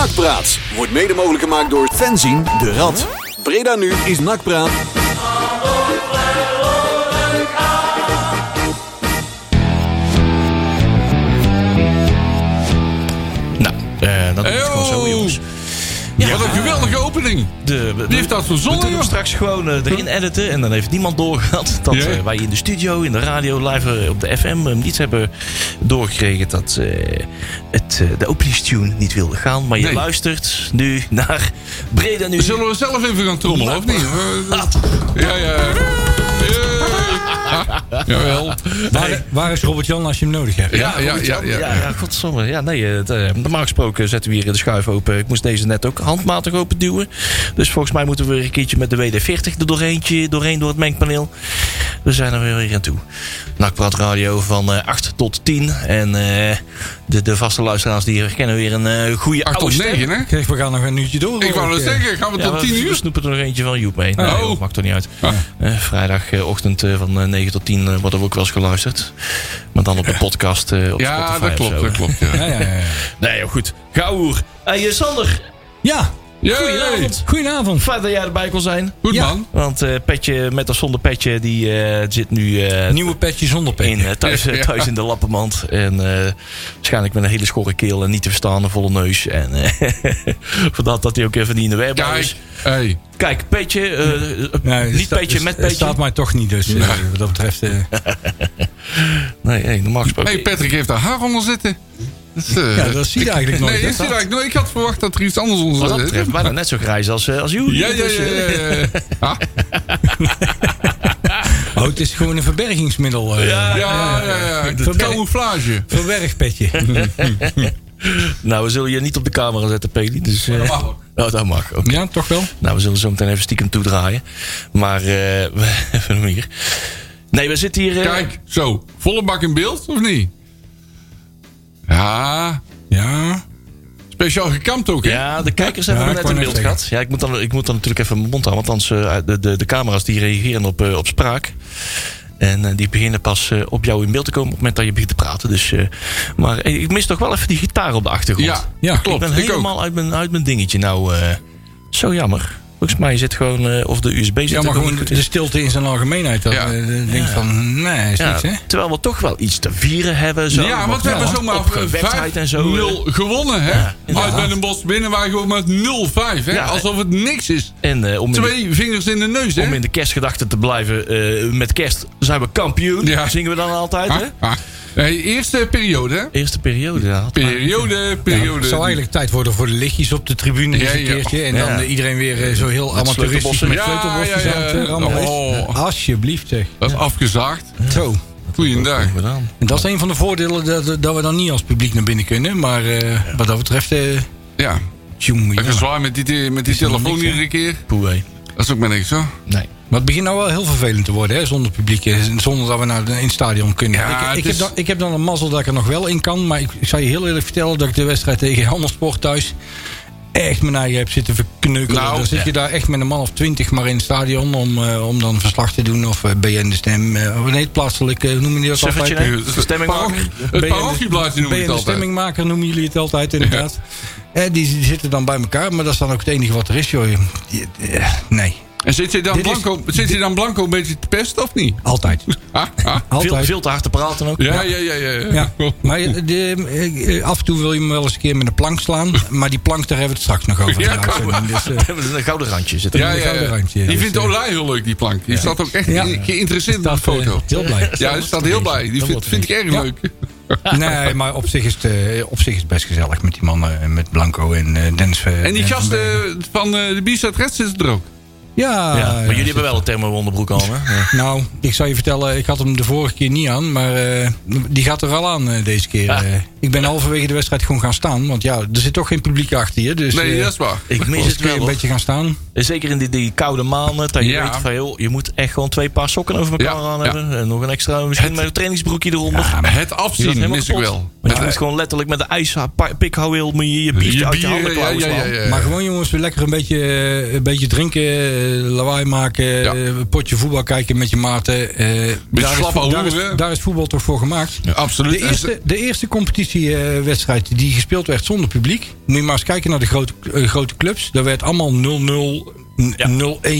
Nakpraat wordt mede mogelijk gemaakt door Fenzin de Rad. Breda nu is Nakpraat. Een geweldige opening. De, Wie heeft dat We verzonnen, joh? straks gewoon eh, erin editen. En dan heeft niemand doorgehad dat eh, wij in de studio, in de radio, live eh, op de FM eh, niet hebben doorgekregen dat het, de openingstune niet wilde gaan. Maar je Nee. luistert nu naar Breda nu. Zullen we zelf even gaan trommelen, of niet? Ja, ja. Ja. Jawel. Waar, waar is Robert-Jan als je hem nodig hebt? Ja, ja, ja. Ja, ja. ja, godsamme. Ja, nee, het, eh, normaal gesproken zetten we hier de schuif open. Ik moest deze net ook handmatig open duwen. Dus volgens mij moeten we weer een keertje met de WD-40 er doorheen, doorheen door het mengpaneel. We zijn er weer aan toe. Nakpraat Radio van eh 8 tot 10. En eh, de, de vaste luisteraars die herkennen weer een eh goede 8 tot oude stem. 9, hè? Kijk, we gaan nog een uurtje door. Ik wou dat eh. zeggen. Gaan we Ja, tot we, 10 we uur? snoepen er nog eentje van Joep mee. Nee, Oh. dat maakt er niet uit. Ah. Eh, vrijdagochtend eh, van eh, 9 tot 10 eh, worden we ook wel eens geluisterd. Maar dan op de podcast eh, op Ja, Spotify dat klopt, dat klopt. Ja. Ja, ja, ja. ja. Nee, goed. Gauwer. Hey, eh, Sander. ja, Yay. Goedenavond. goedenavond. Fijn dat jij erbij kon zijn. Goed, Ja. man. Want eh, Petje met of zonder Petje, die eh, zit nu eh, Nieuwe petje zonder petje. in, thuis, Ja. thuis in de lappenmand. En eh, waarschijnlijk met een hele schorre keel en niet te verstaan, een volle neus. En eh, vandaar dat hij ook even niet in de is. Hey. Kijk, Petje, eh, Nee, het niet sta- Petje, met Het Petje. staat mij toch niet, dus eh, wat dat betreft... eh, Nee, nee, normaal gesproken. hey, Patrick heeft daar haar onder zitten. Is, eh, ja, dat zie je eigenlijk nooit. Nee, dat zie je eigenlijk nooit. Ik had verwacht dat er iets anders onder Wat dat betreft, bijna net zo grijs als, eh, als jullie. Ja, ja, Dus, ja. eh, ja, ja. Ah, Oh, het is gewoon een verbergingsmiddel. eh, Ja, ja, ja. ja. Verberg- Camouflage. Verbergpetje. Nou, we zullen je niet op de camera zetten, Peli. Dus, Dat mag ook. Oh, dat mag ook. ja, toch wel? Nou, we zullen zo meteen even stiekem toedraaien. Maar eh even hem hier. Nee, we zitten hier... Kijk, zo. Volle bak in beeld, of niet? Ja. Ja. Speciaal gekamd ook, hè? Ja, de kijkers hebben Ja, net in wou beeld gehad. Ja, ik moet, dan, ik moet dan natuurlijk even mijn mond houden. Want anders eh, de, de, de camera's die reageren op, eh, op spraak. En eh, die beginnen pas op jou in beeld te komen op het moment dat je begint te praten. Dus, maar ik mis toch wel even die gitaar op de achtergrond. Ja, Ja, klopt. ik ben Ik ook. helemaal uit mijn, uit mijn dingetje. Nou, zo jammer. Volgens mij zit gewoon... eh, of de USB zit Ja, maar gewoon goed de in. stilte in zijn algemeenheid. Dat Ja. denkt Ja. van, nee, is Ja, niks, hè? terwijl we toch wel iets te vieren hebben. Zo, Ja, want we hebben zomaar op gewetheid en zo. 5-0 gewonnen, hè? Uit bij een bos binnen waren gewoon met 0-5, hè? Ja, Alsof het niks is. En eh, om, de, Twee vingers in de neus, hè? om in de kerstgedachte te blijven, eh, met kerst zijn we kampioen. Ja. Zingen we dan altijd, hè? Hey, eerste periode, hè? Eerste periode, ja. Periode, periode. het zou eigenlijk tijd worden voor de lichtjes op de tribune eens Ja, een ja. keertje. En dan eh, iedereen weer eh, zo heel amateuristisch sleutelbossen. met Ja, sleutelbosjes ja, ja. aan het eh. Oh. Alsjeblieft zeg. Dat is afgezaagd. Zo. Goeiedag. Gedaan. En dat is een van de voordelen dat, dat we dan niet als publiek naar binnen kunnen. Maar eh, wat dat betreft... eh Ja, tjonge, even zwaar met die, met die telefoon iedere keer. Poeh. Dat is ook maar niks, hoor. Nee. Maar het begint nou wel heel vervelend te worden, hè, zonder publiek. Zonder dat we naar de, in het stadion kunnen. Ja, ik, heb dan, ik heb dan een mazzel dat ik er nog wel in kan. Maar ik, ik zal je heel eerlijk vertellen dat ik de wedstrijd tegen Handelsport thuis... echt mijn eigen heb zitten verkneukelen. Nou, dan zit je daar echt met een man of twintig maar in het stadion... om, eh, om dan verslag te doen. Of eh, BN de Stem. oh nee, het plaatselijk, hoe noemen jullie dat altijd? De? Het BN parochieblaadje noem ik BN het de altijd. stemmingmaker noemen jullie het altijd, inderdaad. Eh, die, die zitten dan bij elkaar, maar dat is dan ook het enige wat er is, joh. Nee, En zit je dan, Dit is- blanco, zit je dan blanco een beetje te pesten, of niet? altijd. Ah, ah. altijd. Veel, veel te hard te praten ook. Ja, ja, ja, ja. Ja, maar de, eh, af en toe wil je me wel eens een keer met een plank slaan. Maar die plank, daar hebben we het straks nog over. Ja, dus, eh, We hebben een gouden randje. Ja, een ja, gouden ja. randje, Die dus, vindt eh, Olij heel leuk, die plank. Die staat ook echt Ja. geïnteresseerd in de eh, foto. heel blij. Ja, hij staat heel blij. Die vind, vind ik erg Ja. leuk. Nee, maar op zich, is het, eh, op zich is het best gezellig met die mannen. eh, Met Blanco en eh Dennis. eh, En die gasten van eh, de Bierstad Red zitten er ook. Ja, Ja, maar ja, jullie hebben wel een thermo-onderbroek al, hè? Ja. Nou, ik zou je vertellen, ik had hem de vorige keer niet aan. Maar eh, die gaat er al aan eh, deze keer. Ja. eh. ik ben halverwege de wedstrijd gewoon gaan staan. Want ja, er zit toch geen publiek achter je. Dus, Nee, dat is waar. Ik mis het wel, een beetje gaan staan. Zeker in die, die koude maanden. Dat je Ja. weet van, joh, je moet echt gewoon twee paar sokken over elkaar Ja, aan ja. hebben. En nog een extra, misschien met een trainingsbroekje eronder. Het afzien mis ik wel. Want je moet gewoon letterlijk met de ijspikhouweel moet je je biertje Je uit je bier, handen ja, klauwen ja, slaan. ja, ja. Maar gewoon jongens, weer lekker een beetje, een beetje drinken. Lawaai maken, Ja. eh, potje voetbal kijken met je maten. eh, daar, is, daar, is, hoeren. daar is voetbal toch voor gemaakt. Absoluut. De eerste, de eerste competitiewedstrijd die gespeeld werd zonder publiek. Moet je maar eens kijken naar de grote, eh, grote clubs. Daar werd allemaal 0-0, 0-1.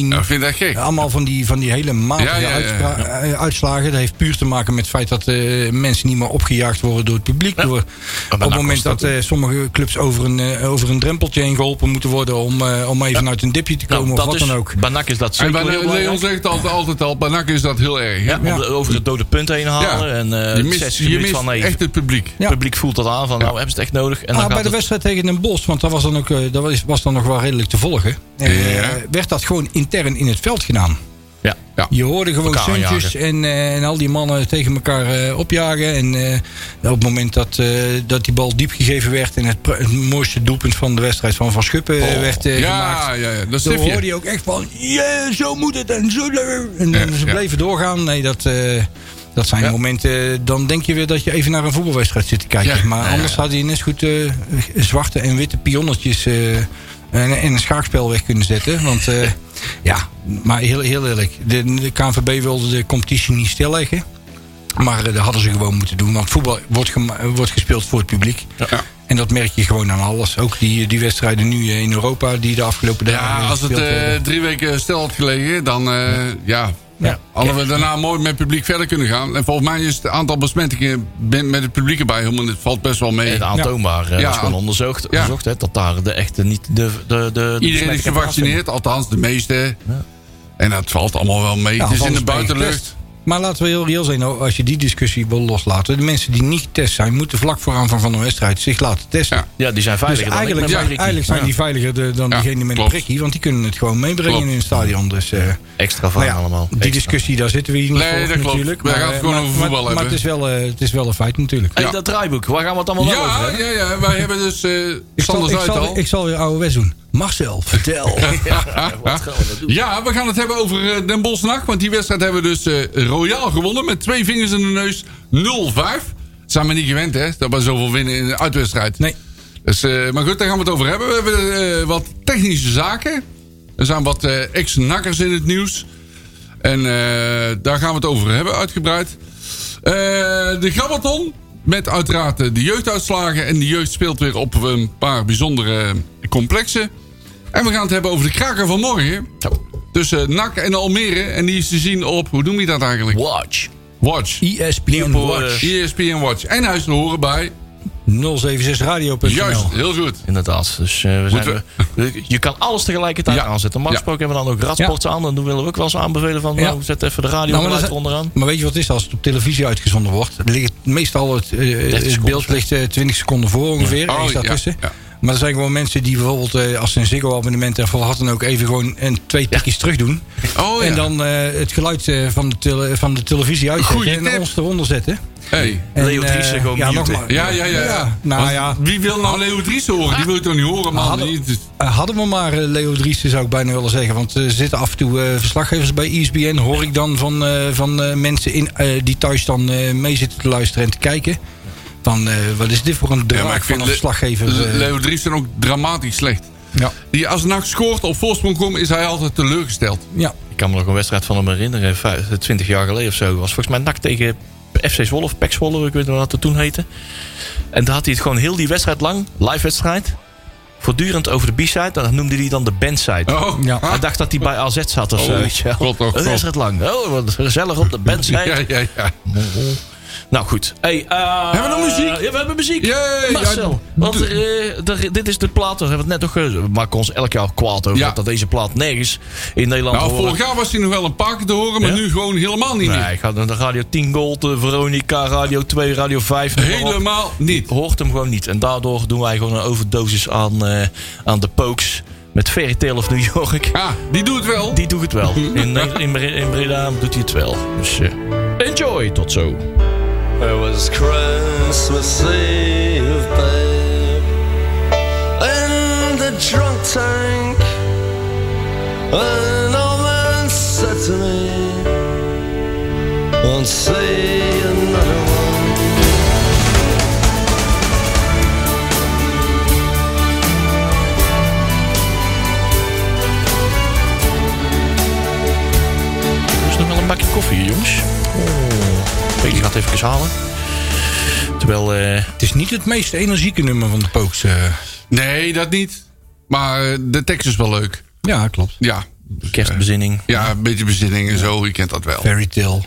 Ja, ik vind dat gek. Allemaal van die, van die hele matige Ja, ja, ja, ja. uitspra- eh, uitslagen. Dat heeft puur te maken met het feit dat eh, mensen niet meer opgejaagd worden door het publiek. Ja. Door, op het moment dat dat eh, sommige clubs over een, eh, over een drempeltje heen geholpen moeten worden om, eh, om even uit een dipje te komen Nou, of dat wat is, dan ook. Banak is dat zeker heel Leon zegt altijd, altijd al, bij NAC is dat heel erg. hè? Ja, om Ja. de- over het dode punt heen halen. Ja. En eh je mist, 60 je minuten mist van nee, echt het publiek. Ja. het publiek voelt dat aan van nou hebben ze het echt nodig. En dan Ah, bij de wedstrijd tegen Den Bosch, want dat was dan, ook, dat was, was dan nog wel redelijk te volgen. Ja. Werd dat gewoon intern in het veld gedaan. ja. Ja. Je hoorde gewoon suntjes en, eh, en al die mannen tegen elkaar eh, opjagen. En eh, op het moment dat, dat die bal diep gegeven werd... en het, mooiste doelpunt van de wedstrijd van Van Schuppen eh, werd gemaakt... Ja, ja, dat sif hoorde je. ook echt van, yeah, zo moet het en zo. En Ja, ze bleven doorgaan. Nee, dat, dat zijn momenten, dan denk je weer dat je even naar een voetbalwedstrijd zit te kijken. Maar anders had hij net goed zwarte en witte pionnetjes en, en een schaakspel weg kunnen zetten. Want eh, ja, maar heel, heel eerlijk, de, de KNVB wilde de competitie niet stilleggen. Maar eh, dat hadden ze gewoon moeten doen. Want voetbal wordt, wordt gespeeld voor het publiek. Ja. En dat merk je gewoon aan alles. Ook die, die wedstrijden nu eh, in Europa die de afgelopen dagen Ja, als het drie weken stil had gelegen, dan ja, Ja. Hadden we daarna mooi met het publiek verder kunnen gaan. En volgens mij is het aantal besmettingen met het publiek erbij helemaal, het valt best wel mee. Het aantoonbaar. eh, Ja. Dat is gewoon onderzocht, Ja. onderzocht hè, dat daar de echte niet de, de, de, de Iedereen is gevaccineerd, althans de meeste. En dat valt allemaal wel mee. Ja, het is in de buitenlucht. Maar laten we heel reëel zijn, nou, als je die discussie wil loslaten. De mensen die niet getest zijn, moeten vlak voor aanvang van een wedstrijd zich laten testen. Ja. Ja, die zijn Dus veiliger dan ik eigenlijk, eigenlijk zijn Ja. die veiliger de- dan Ja, diegene met een prikkie. Want die kunnen het gewoon meebrengen Klopt. in een stadion. Dus eh, Extra van nou ja, allemaal. die Extra. discussie, daar zitten we hier niet Nee, voor dat klopt. natuurlijk. Wij gaan het eh, gewoon maar, over maar- voetbal Maar, hebben. het, is wel, eh, het is wel een feit natuurlijk. Hey, Ja. dat draaiboek, waar gaan we het allemaal over Ja, hebben? ja, ja, wij hebben dus eh Ik zal, ik, het zal, al. ik zal weer ouderwets doen. Marcel, vertel. Wat gaan we nou doen? Ja, we gaan het hebben over eh, Den Bosch NAC. Want die wedstrijd hebben we dus eh, royaal gewonnen. Met twee vingers in de neus. 0-5. Dat zijn we niet gewend, hè? Dat we zoveel winnen in een uitwedstrijd. Nee. Dus, eh, maar goed, daar gaan we het over hebben. We hebben eh, wat technische zaken. Er zijn wat eh, ex-nakkers in het nieuws. En eh, daar gaan we het over hebben, uitgebreid. Eh, de Grabbelton. Met uiteraard eh, de jeugduitslagen. En de jeugd speelt weer op een paar bijzondere eh, complexen. En we gaan het hebben over de kraker van morgen. Tussen NAC en Almere. En die is te zien op, hoe noem je dat eigenlijk? Watch. Watch. ESPN Watch. eh, ESPN Watch. En hij is te horen bij... 076radio.nl Juist, heel goed. Inderdaad. Dus eh, we zijn, Moeten we- je kan alles tegelijkertijd Ja. aanzetten. Normaal Ja. gesproken hebben we dan ook radsports aan. Dan willen we ook wel eens aanbevelen van... Ja. Nou, zet even de radio Nou, maar onderaan. Maar weet je wat het is als het op televisie uitgezonden wordt? Ligt meestal het, eh, het beeld ligt eh, 20 seconden voor ongeveer. Oh, ergens ja, daartussen. ja. Maar er zijn gewoon mensen die bijvoorbeeld eh, als ze een Ziggo-abonnement hebben gehad... dan ook even gewoon een, twee tikjes terug doen. Oh ja. En dan eh, het geluid eh, van, de tele- van de televisie uitzetten en ons eronder zetten. Hey. En, Leo Driessen gewoon ja, nogmaals- Ja, ja, ja. ja. Ja, nou ja. Wie wil nou Leo Dries horen? Die wil je toch niet horen, man? Hadden- hadden we maar Leo Driessen, zou ik bijna willen zeggen. Want er zitten af en toe eh, verslaggevers bij ESPN. Hoor ik dan van, eh, van eh, mensen in, eh, die thuis dan eh, mee zitten te luisteren en te kijken. Van, eh, wat is dit voor een Ja, draak maar ik van vind een Le- verslaggever? Le- eh. Leo Dries is ook dramatisch slecht. ja, Die als NAC scoort op voorsprong komt, is hij altijd teleurgesteld. ja. Ik kan me nog een wedstrijd van hem herinneren. vijf- 20 jaar geleden of zo. was volgens mij NAC tegen FC Zwolle of PEC Zwolle. Ik weet niet wat dat toen heette. En daar had hij het gewoon heel die wedstrijd lang. Live wedstrijd. Voortdurend over de B-side. Dat noemde hij dan de bandside. Oh, Ja. Hij dacht dat hij bij AZ zat of zo. Oh, weet je wel. God, oh, Een wedstrijd lang. Oh, wat gezellig op de bandside. Ja, ja, ja. Nou goed. Hey, eh, Hebben we nog muziek? Ja, we hebben muziek. Yay, Marcel, ja, want eh, er- dit is de plaat, daar hebben we het net nog. We maken ons elk jaar kwaad over Ja. dat deze plaat nergens in Nederland Nou, vorig jaar was hij nog wel een paar keer te horen, maar Ja? nu gewoon helemaal niet Nee, meer. ik ga naar de Radio 10 Gold, de Veronica, Radio 2, Radio 5. noem maar op. Helemaal niet. Hoort hem gewoon niet. En daardoor doen wij gewoon een overdosis aan, eh, aan de Pokes. Met Fairy Tale of New York. Ah, die doet het wel. Die doet het wel. In, in, in Breda doet hij het wel. Dus eh, enjoy. Tot zo. It was Christmas Eve, babe. In the drunk tank, an old man said to me, Won't see another one. Nog wel een bakje koffie, jongens. Ga het even halen. Terwijl, eh, Het is niet het meest energieke nummer van de Pokes. eh. Nee, dat niet. Maar eh, de tekst is wel leuk. ja, klopt. Ja. kerstbezinning. Ja, een beetje bezinning en zo. Je kent dat wel. Fairy Tale.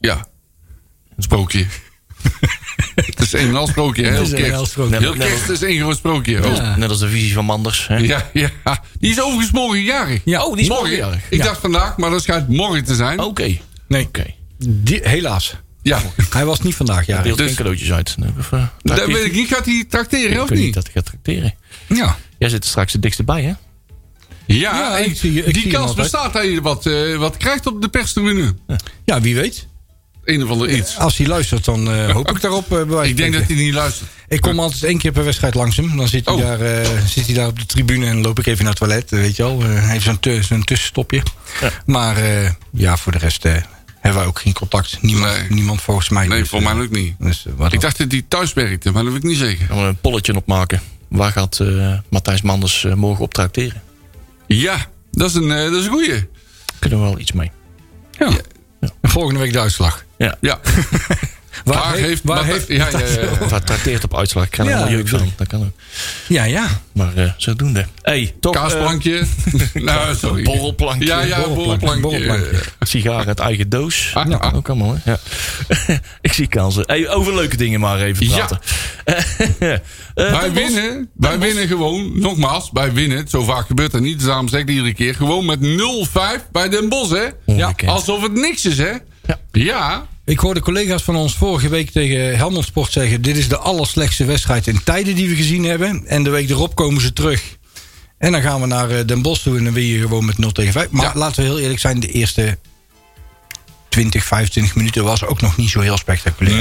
Ja. Een sprookje. het is een en al sprookje. hè? Heel een kerst. sprookje. Heel kerst is één groot sprookje. Oh. Ja. Net als de visie van Manders. Hè? Ja, ja. Die is overigens morgen jarig. Ja, Oh, die is morgen. morgen jarig. Ik Ja. dacht vandaag, maar dat schijnt morgen te zijn. Oké. Nee, Oké. helaas. Ja. Hij was niet vandaag Deelt jarig. Dus- geen cadeautjes uit. Of, uh, Dat weet ik niet. Gaat hij tracteren Ik of weet niet niet? dat ik ga tracteren. Ja. Jij zit er straks het dikste bij, hè? Ja, Ja, en ik zie je- ik die zie kans bestaat dat je wat, eh, wat krijgt op de perstribune. ja, wie weet. Een of ander iets. Als hij luistert, dan eh, hoop ik daarop. eh, Ik denk dat hij niet luistert. Ik kom altijd één keer per wedstrijd langs hem. Dan zit hij, Oh. daar, eh, zit hij daar op de tribune en loop ik even naar het toilet. eh, Weet je wel. Eh, even zo'n tu- zo'n tussenstopje. Ja. Maar eh, ja, voor de rest eh, hebben wij ook geen contact. Niemand, Nee. niemand volgens mij. Nee, Dus, voor eh, mij ook niet. Dus, eh, wat Ik dacht dat hij thuis werkte, maar dat wil ik niet zeggen. Gaan we een polletje opmaken. Waar gaat eh, Matthijs Manders eh, morgen op tracteren? Ja, dat is een, eh, dat is een goeie. Kunnen we wel iets mee. ja. En Volgende week de uitslag. Ja. Ja. Waar, Waar heeft, waar heeft ja, ja, ja, ja. Hij trakteert op uitslag. Ik krijg er Ja, dat van. Dat kan ook. ja, ja. Maar eh, zodoende. hey, toch... eh, Kaasplankje. nou, sorry. borrelplankje. Ja, ja, Borrelplankje, borrelplankje. Sigaar uit eigen doos. Ah, ja, ah. ook allemaal, hè? Ja. ik zie kansen. Hey, over leuke dingen maar even Ja. praten. Eh, Wij winnen, wij winnen gewoon, nogmaals, wij winnen. Zo vaak gebeurt dat niet, dus daarom zeg ik iedere keer. Gewoon met 0-5 bij Den Bosch, hè? Ongekend. Alsof het niks is, hè? Ja. Ja. Ik hoorde collega's van ons vorige week tegen Helmond Sport zeggen... dit is de allerslechtste wedstrijd in tijden die we gezien hebben. En de week erop komen ze terug. En dan gaan we naar eh, Den Bosch toe en dan win je gewoon met 0 tegen 5. Maar Ja. laten we heel eerlijk zijn, de eerste 20, 25 minuten was ook nog niet zo heel spectaculair.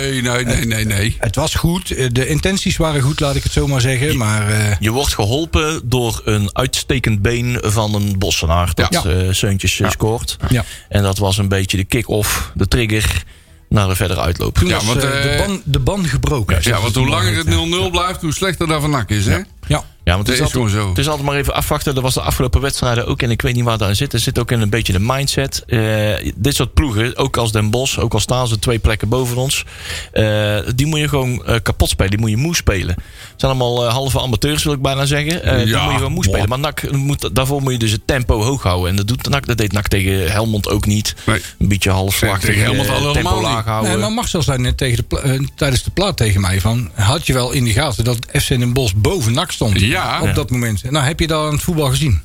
Nee, nee, nee, nee, nee. Het was goed, eh, de intenties waren goed, laat ik het zo maar zeggen. Maar eh, Je wordt geholpen door een uitstekend been van een Bossenaar. Dat Ja. eh, Seuntjes scoort. Ja. En dat was een beetje de kick-off, de trigger naar de verder uitloop. toen Ja, was want, de, ban, de ban gebroken. Ja, want hoe langer het 0-0 blijft, hoe slechter dat van is, hè? Ja. Ja, want het Dat is, is altijd, gewoon zo. het is altijd maar even afwachten. Dat was de afgelopen wedstrijden ook. En ik weet niet waar daarin zit. Er zit ook in een beetje de mindset. Eh, dit soort ploegen, ook als Den Bosch, ook al staan ze twee plekken boven ons. eh, die moet je gewoon eh, kapot spelen. Die moet je moe spelen. Het zijn allemaal halve amateurs, wil ik bijna zeggen. Eh, Die Ja, moet je gewoon moe spelen. Maar NAC moet, daarvoor moet je dus het tempo hoog houden. En dat, doet NAC, dat deed NAC tegen Helmond ook niet. Nee. Een beetje halfslachtig. Tegen Helmond al tempo niet. laag houden. Nee, maar Marcel zei net tegen de tijdens de plaat tegen mij van... had je wel in de gaten dat FC Den Bosch boven NAC stond Ja. Op dat moment? Nou, heb je dat aan het voetbal gezien?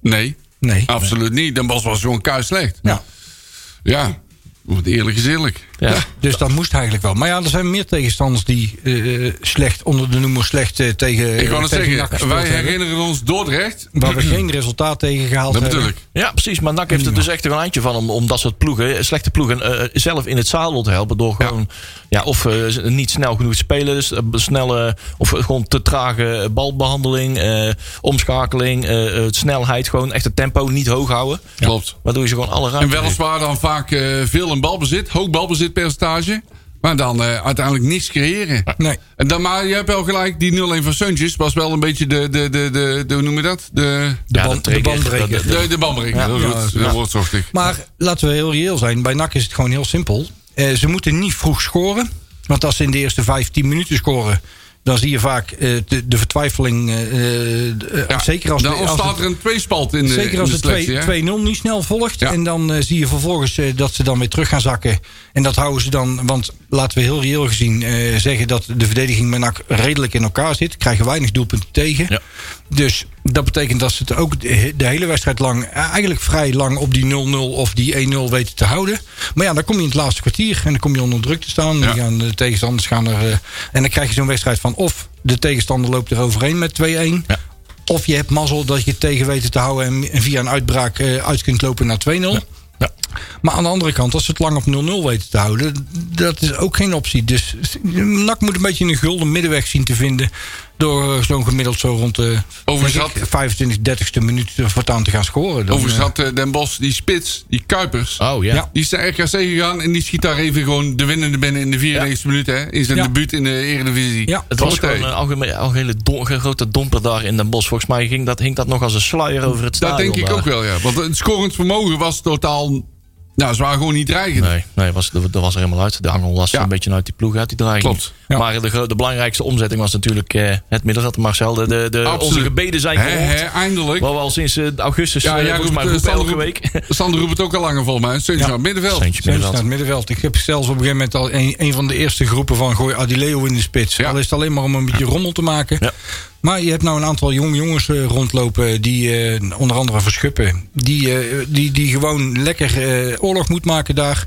Nee, Nee. absoluut niet. Den Bosch was gewoon kuis slecht. Ja. Ja, eerlijk is eerlijk. Ja. Dus dat moest eigenlijk wel. Maar ja, er zijn meer tegenstanders die eh, slecht onder de noemer slecht eh, tegen Ik tegen zeggen, wij hebben. herinneren ons Dordrecht. Waar we geen resultaat tegen gehaald Dat hebben. ik. Ja, precies. Maar NAC heeft er dus echt een eindje van om, om dat soort ploegen, slechte ploegen, eh, zelf in het zadel te helpen. Door gewoon, ja. of eh, niet snel genoeg te spelen, dus eh, snelle, of gewoon te trage balbehandeling, eh, omschakeling, eh, eh, snelheid, gewoon echt het tempo niet hoog houden. Klopt. Waardoor je ze gewoon alle En ruimte geeft. weliswaar dan vaak eh, veel in balbezit, hoog balbezitpercentage. Maar dan eh, uiteindelijk niks creëren. Nee. En dan, maar je hebt wel gelijk, die 0-1 van Seuntjes was wel een beetje de, de, de, de, de hoe noem je dat? De, De, Ja, band, de de bandbreker. de, de bandbreker. Ja. heel goed. Ja, Dat wordt zochtig. Maar laten we heel reëel zijn. Bij NAC is het gewoon heel simpel. Eh, ze moeten niet vroeg scoren. Want als ze in de eerste 15 minuten scoren... dan zie je vaak eh, de, de vertwijfeling. eh, eh, Ja, zeker als, dan de- als ontstaat het- er een tweespalt in de, Zeker als het selectie. hè? 2 2-0 niet snel volgt. Ja. En dan zie je vervolgens dat ze dan weer terug gaan zakken. En dat houden ze dan. Want laten we heel reëel gezien zeggen dat de verdediging met NAC redelijk in elkaar zit. Krijgen weinig doelpunten tegen. Ja. Dus dat betekent dat ze het ook de hele wedstrijd lang. eh, eigenlijk vrij lang op die 0-0 of die 1-0 weten te houden. Maar ja, dan kom je in het laatste kwartier. En dan kom je onder druk te staan. Ja. Gaan de tegenstanders gaan er. eh, en dan krijg je zo'n wedstrijd van. Of de tegenstander loopt er overheen met 2-1. Ja. Of je hebt mazzel dat je het tegen weten te houden en- via een uitbraak eh, uit kunt lopen naar 2-0. Ja. Maar aan de andere kant, als ze het lang op 0-0 weten te houden, dat is ook geen optie. Dus NAC moet een beetje een gulden middenweg zien te vinden. Door eh, zo'n gemiddeld zo rond de Overigens denk ik, had- 25, 30ste minuut voortaan te gaan scoren. Dan, Overigens eh, had eh, Den Bos die spits, die Kuipers. Oh ja. Ja. Die is naar RKC gegaan en die schiet daar even gewoon de winnende binnen in de 94e minuut. Hè, in zijn Ja. debuut in de Eredivisie. Ja. Het was gewoon een algemene, algehele don, een grote domper daar in Den Bosch. Volgens mij ging dat, hing dat nog als een sluier over het Dat stadion. denk ik daar. ook wel, ja. Want het scorend vermogen was totaal Nou, ze waren gewoon niet dreigend. Nee, nee was, dat was er helemaal uit. De angel was Ja. een beetje uit die ploeg, uit die dreiging. Klopt. Ja. Maar de, de belangrijkste omzetting was natuurlijk eh, het middenveld. Marcel, de, de, de, onze gebeden zijn gehoord. eindelijk. Wat we al sinds eh, augustus, Ja, ja, jij volgens mij roepen eh, elke week. Sander roept het ook al langer volgens mij. Steuntje Ja. aan het middenveld. Steentjes naar middenveld. het middenveld. Ik heb zelfs op een gegeven moment al een, een van de eerste groepen van gooi Adileo in de spits. Ja. Al is het alleen maar om een beetje rommel te maken. Maar je hebt nou een aantal jonge jongens eh, rondlopen, die eh, onder andere Verschuppen, die, eh, die, die gewoon lekker oorlog moet maken daar.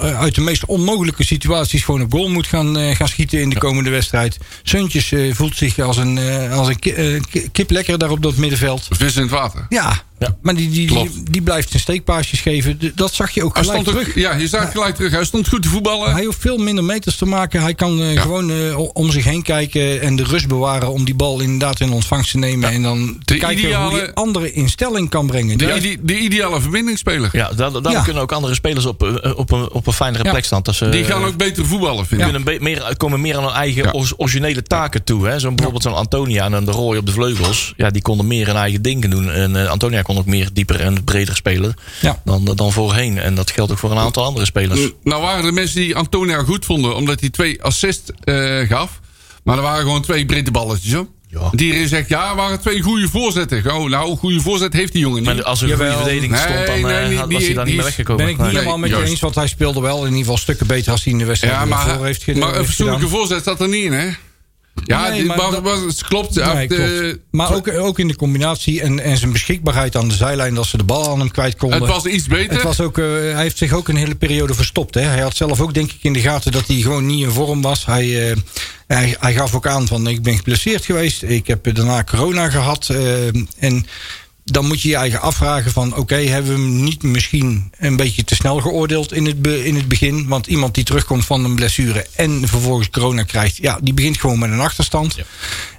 Uit de meest onmogelijke situaties gewoon op goal moet gaan, gaan schieten in de komende wedstrijd. Seuntjes eh, voelt zich als een, als een ki- ki- kip lekker daar op dat middenveld. Vis in het water. Ja, Ja. maar die, die, die, die blijft zijn steekpaasjes geven. Dat zag je ook Hij gelijk ook, terug. ja, je zag gelijk terug. Hij stond goed te voetballen. Hij hoeft veel minder meters te maken. Hij kan eh, Ja. gewoon eh, om zich heen kijken en de rust bewaren om die bal inderdaad in ontvangst te nemen. En dan te De kijken ideale- hoe hij anderen in stelling kan brengen. de, ide- de ideale verbindingsspeler. Ja, daar, kunnen ook andere spelers op, eh, op, een, op een fijnere Ja. plek staan. Ze, Die gaan ook beter voetballen, vind die ik. be- meer, komen meer aan hun eigen originele taken toe. Hè? Zo'n bijvoorbeeld zo'n Antonia en de Roy op de vleugels. Ja, die konden meer hun eigen dingen doen. En eh, Antonia kon ook meer dieper en breder spelen Ja. dan, dan voorheen. En dat geldt ook voor een aantal andere spelers. Nou waren er mensen die Antonia goed vonden, omdat hij twee assists eh, gaf. Maar er waren gewoon twee breedte balletjes, hoor. Ja. Die erin zegt, ja, waren twee goede voorzetten. Oh, nou, een goede voorzet heeft die jongen niet. Maar als er een goede verdediging stond, dan nee, eh, had- die- was hij daar niet meer weggekomen. ben ik niet Nee. helemaal met je eens, want hij speelde wel in ieder geval stukken beter als hij in de wedstrijd ja, maar, heeft ge- maar een fatsoenlijke gedaan. voorzet zat er niet in, hè? Ja, Nee, die, maar maar, dat- het klopt. Nee, eh, maar ook, ook in de combinatie en, en zijn beschikbaarheid aan de zijlijn, dat ze de bal aan hem kwijt konden. het was iets beter. Het was ook, eh, hij heeft zich ook een hele periode verstopt. Hè? Hij had zelf ook denk ik in de gaten dat hij gewoon niet in vorm was. Hij, eh, hij, hij gaf ook aan van ik ben geblesseerd geweest. Ik heb daarna corona gehad. eh, en dan moet je je eigen afvragen van... oké, hebben we hem niet misschien een beetje te snel geoordeeld in het, be- in het begin? Want iemand die terugkomt van een blessure en vervolgens corona krijgt... ja, die begint gewoon met een achterstand.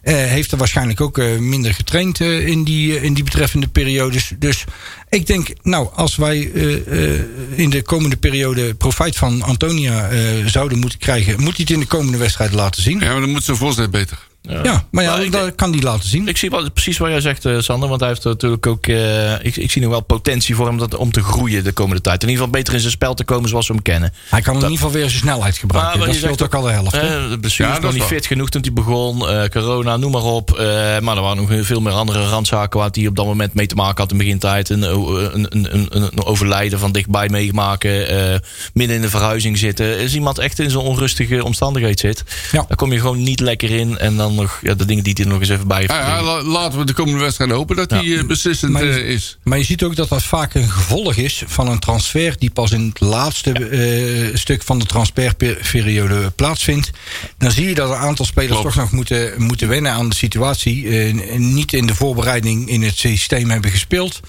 Eh, heeft er waarschijnlijk ook eh, minder getraind eh, in, die, in die betreffende periodes. Dus ik denk, nou, als wij eh, eh, in de komende periode profijt van Antonia eh, zouden moeten krijgen... moet hij het in de komende wedstrijd laten zien. Ja, maar dan moet zijn voorzet beter. Ja, maar ja, Maar ik dat kan die laten zien. Ik zie wat, precies wat jij zegt, eh, Sander. Want hij heeft natuurlijk ook. eh, ik, ik zie nog wel potentie voor hem dat, om te groeien de komende tijd. In ieder geval beter in zijn spel te komen zoals we hem kennen. Hij kan in ieder geval weer zijn snelheid gebruiken. Maar dat zegt ook al de helft. Eh, de blessure Ja, is dat nog is niet fit genoeg toen hij begon. Eh, corona, noem maar op. Eh, maar er waren nog veel meer andere randzaken waar hij op dat moment mee te maken had in de begintijd. Een, een, een, een, een overlijden van dichtbij meemaken. eh, midden in de verhuizing zitten. Als iemand echt in zo'n onrustige omstandigheid zit, Ja. dan kom je gewoon niet lekker in. En dan nog ja, de dingen die hij er nog eens even bij heeft. Ja, ja, la- laten we de komende wedstrijd hopen dat hij eh, beslissend Maar je- eh, is. Maar je ziet ook dat dat vaak een gevolg is van een transfer die pas in het laatste eh, stuk van de transferperiode plaatsvindt. Dan zie je dat een aantal spelers Klopt. toch nog moeten, moeten wennen aan de situatie. eh, en niet in de voorbereiding in het systeem hebben gespeeld.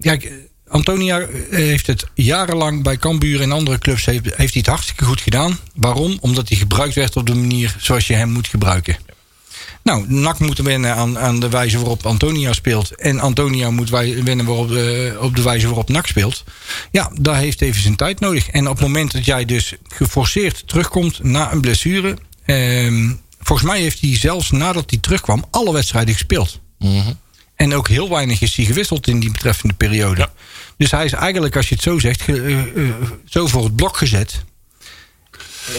Kijk, Antonia heeft het jarenlang bij Cambuur en andere clubs heeft, heeft hij het hartstikke goed gedaan. Waarom? Omdat hij gebruikt werd op de manier zoals je hem moet gebruiken. Nou, NAC moet wennen aan, aan de wijze waarop Antonia speelt. En Antonia moet wij, wennen waarop, op de wijze waarop NAC speelt. Ja, daar heeft even zijn tijd nodig. En op het moment dat jij dus geforceerd terugkomt na een blessure. ehm, volgens mij heeft hij zelfs nadat hij terugkwam alle wedstrijden gespeeld. Mhm. En ook heel weinig is hij gewisseld in die betreffende periode. Ja. Dus hij is eigenlijk, als je het zo zegt, eh, eh, zo voor het blok gezet.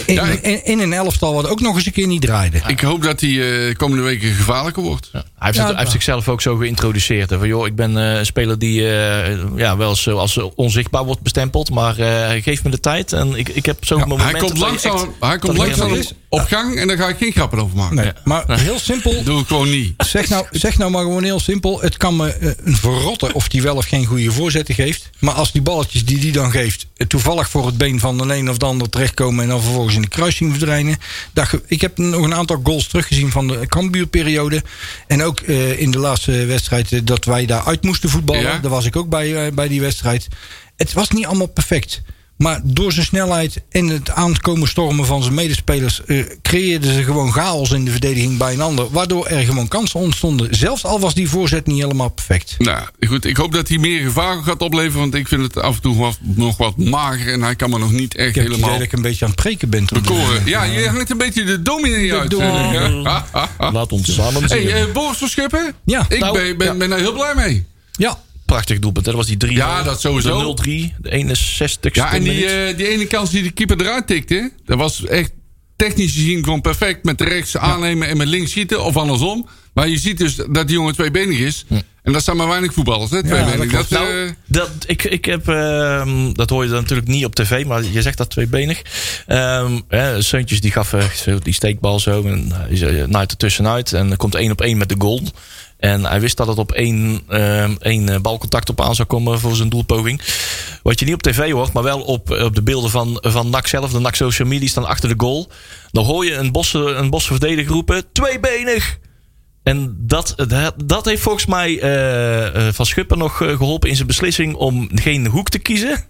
In, Ja, ik- in, in een elftal wat ook nog eens een keer niet draaide. Ik hoop dat hij eh, komende weken gevaarlijker wordt. Ja. Hij, heeft Ja, het- hij heeft zichzelf ook zo geïntroduceerd. hè, Van, joh, ik ben eh, een speler die eh, ja, wel eens als onzichtbaar wordt bestempeld. Maar eh geef me de tijd. En ik, ik heb zo'n Ja, moment. Hij komt langzaam, hij komt langzaam op, gang en daar ga ik geen grappen over maken. Nee, maar heel simpel. Doe ik gewoon niet. Zeg nou, zeg nou maar gewoon heel simpel. Het kan me eh, een verrotten of die wel of geen goede voorzetten geeft. Maar als die balletjes die die dan geeft... eh, toevallig voor het been van de een of de ander terechtkomen... en dan vervolgens in de kruising verdwijnen. Dat ik heb nog een aantal goals teruggezien van de Cambuurperiode. En ook eh, in de laatste wedstrijd dat wij daar uit moesten voetballen. Ja. Daar was ik ook bij, bij die wedstrijd. Het was niet allemaal perfect. Maar door zijn snelheid en het aankomen stormen van zijn medespelers... eh, creëerden ze gewoon chaos in de verdediging bij een ander. Waardoor er gewoon kansen ontstonden. Zelfs al was die voorzet niet helemaal perfect. Nou, goed, ik hoop dat hij meer gevaar gaat opleveren. Want ik vind het af en toe wat, nog wat mager. En hij kan me nog niet echt Ik helemaal dat ik een beetje aan het preken ben. toen. bekoren. Ja, je hangt een beetje de dominee uit. ik, ha. Laat ons samen zien. Hey, eh, Boris Verschuppen? Ja. Ik Nou, ben, ben, ben daar heel blij mee. Ja, prachtig doelpunt. hè. Dat was die 3 Ja, dat sowieso. De 0-3, de 61ste Ja, en die, eh, die ene kans die de keeper eruit tikte, dat was echt technisch gezien gewoon perfect met rechts aannemen en met links schieten of andersom. Maar je ziet dus dat die jongen tweebenig is. En dat zijn maar weinig voetballers, hè? Tweebenig. dat dat, klopt. eh, Nou, dat, ik, ik heb, ehm, dat hoor je dan natuurlijk niet op tv, maar je zegt dat tweebenig. Ehm hè, Seuntjes die gaf eh, zo die steekbal zo en hij zei, eh, naait er tussenuit en er komt één op één met de goal. En hij wist dat het op één, ehm, één eh, balcontact op aan zou komen voor zijn doelpoging. Wat je niet op tv hoort, maar wel op, op de beelden van, van NAC zelf. De NAC social media staan achter de goal. Dan hoor je een bosse, een bosse verdediger roepen, tweebenig! En dat, dat- heeft volgens mij eh, eh, Van Schuppen nog eh, geholpen in zijn beslissing om geen hoek te kiezen.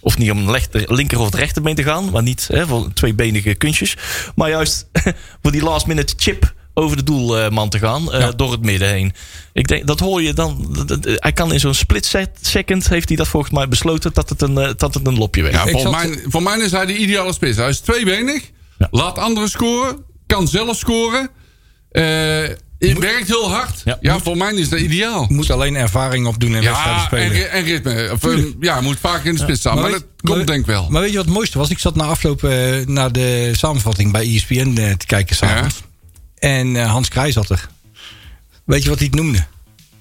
Of niet om lechter- linker of het rechterbeen te gaan. Maar niet hè, voor tweebenige kunstjes. Maar juist voor die last minute chip over de doelman te gaan. eh, Door het midden heen. Ik denk, dat hoor je dan. dat- dat- hij kan in zo'n split second heeft hij dat volgens mij besloten dat het een, eh, dat het een lopje werd. ja, volgens zat- mij, voor mij is hij de ideale spits. Hij is tweebenig, Ja. laat anderen scoren, kan zelf scoren. eh het werkt heel hard. Ja. Ja, voor mij is dat ideaal. Moet alleen ervaring opdoen en wedstrijden Ja, spelen. en, en ritme. Of, eh, ja, moet vaak in de spits staan. Maar, weet- dat komt maar- denk ik wel. Maar weet je wat het mooiste was? Ik zat na afloop eh, naar de samenvatting bij ESPN eh, te kijken s'avonds. En eh, Hans Krij zat er. Weet je wat hij het noemde?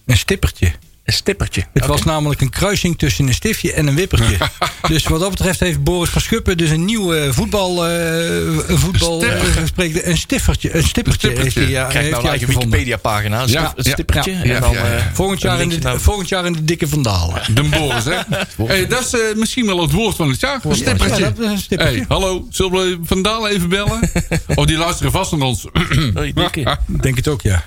Een stippertje. Een stippertje. Het was namelijk een kruising tussen een stiftje en een wippertje. dus wat dat betreft heeft Boris van Schuppen dus een nieuw eh, voetbal, eh, een voetbal eh, gesprek- een stiffertje, een stippertje, Een stippertje. heeft hij, ja, Krijg heeft nou een eigen. Wikipedia-pagina. Ja, een ja, stippertje. ja, en dan, eh, Volgend jaar, een in de, volgend jaar in de dikke vandalen. De Boris, hè? hey, dat is eh, misschien wel het woord van het jaar. Een stippertje. Ja, dat is een stippertje. Hey, hallo, zullen we Van Dalen even bellen? oh, die luisteren vast naar ons. Ik Denk het ook, ja.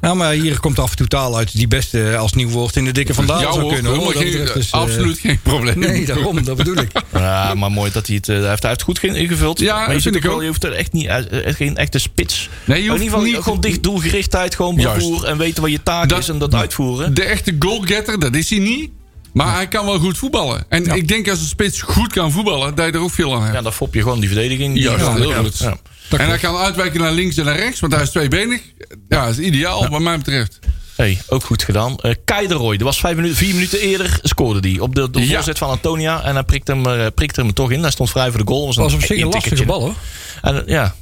ja. maar hier komt af en toe taal uit die best eh, als nieuw woord in de dikke vandalen Ja, zou hoor, kunnen. Hoor. Geen- dus, eh, absoluut geen probleem. Nee, daarom, dat bedoel ik. Ja, maar mooi dat hij het. eh, hij heeft hij heeft het goed ge- ingevuld. Ja, maar je, vind ik ook wel, je hoeft er echt niet. eh, echt geen echte spits. Nee, je in hoeft ieder geval niet- gewoon dicht doelgerichtheid, gewoon bravoer en weten wat je taak Dat- is en dat uitvoeren. De echte goalgetter, dat is hij niet. Maar hij kan wel goed voetballen. En ik denk als een spits goed kan voetballen, dat je er ook veel aan hebt. Ja, dan fop je gewoon die verdediging. Die Juist, heel goed. Ja. en hij kan uitwijken naar links en naar rechts, want hij is tweebenig. Ja, dat is ideaal wat mij betreft. Hey, ook goed gedaan. Eh Kai de Roy, dat was vijf minuten, vier minuten eerder scoorde die op de, de Ja. voorzet van Antonia. En hij prikte hem, eh, prikte hem toch in. Hij stond vrij voor de goal. Dat was op zich een lastige bal hoor. En, eh, ja.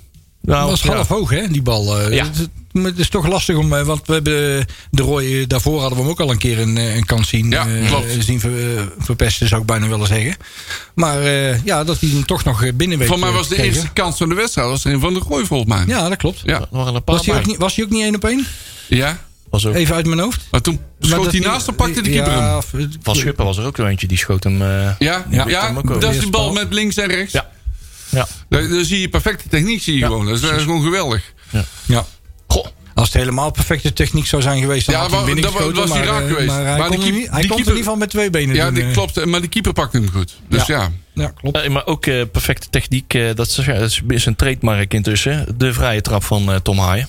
Nou, Dat was ja. half hoog hè, die bal. eh. Ja. Het, het is toch lastig om, eh, want we hebben de Roy, eh, daarvoor hadden we hem ook al een keer een, eh, een kans zien, Ja, eh, klopt. zien ver- eh, verpesten, zou ik bijna willen zeggen. Maar eh, ja, dat hij hem toch nog eh, binnen weet Voor mij eh, was de eerste kans van de wedstrijd was er een van de Gooi volgens mij. Ja, dat klopt. Ja. Was hij, ook niet, was hij ook niet één op één? ja. Was ook, Even uit mijn hoofd. Maar toen Maar schoot dat hij die- naast en pakte de keeper ja, hem. van Schuppen was er ook zo eentje. Die schoot hem. eh, Ja, Ja, ja, dat is die bal met links en rechts. Ja. Ja. Daar, daar zie je perfecte techniek zie je gewoon. Dat is, dat is gewoon geweldig. Ja. Goh. Als het helemaal perfecte techniek zou zijn geweest, dan Ja, had hij dat was hij maar, raak eh, geweest. Maar hij Maar kon, er keep- hij die kon het keeper- in ieder geval met twee benen Ja, doen. dat eh. klopt. Maar de keeper pakt hem goed. Dus ja. Ja, klopt. Eh, maar ook eh, perfecte techniek. eh, dat, is, ja, dat is- een trademark intussen. De vrije trap van eh, Tom Haaien.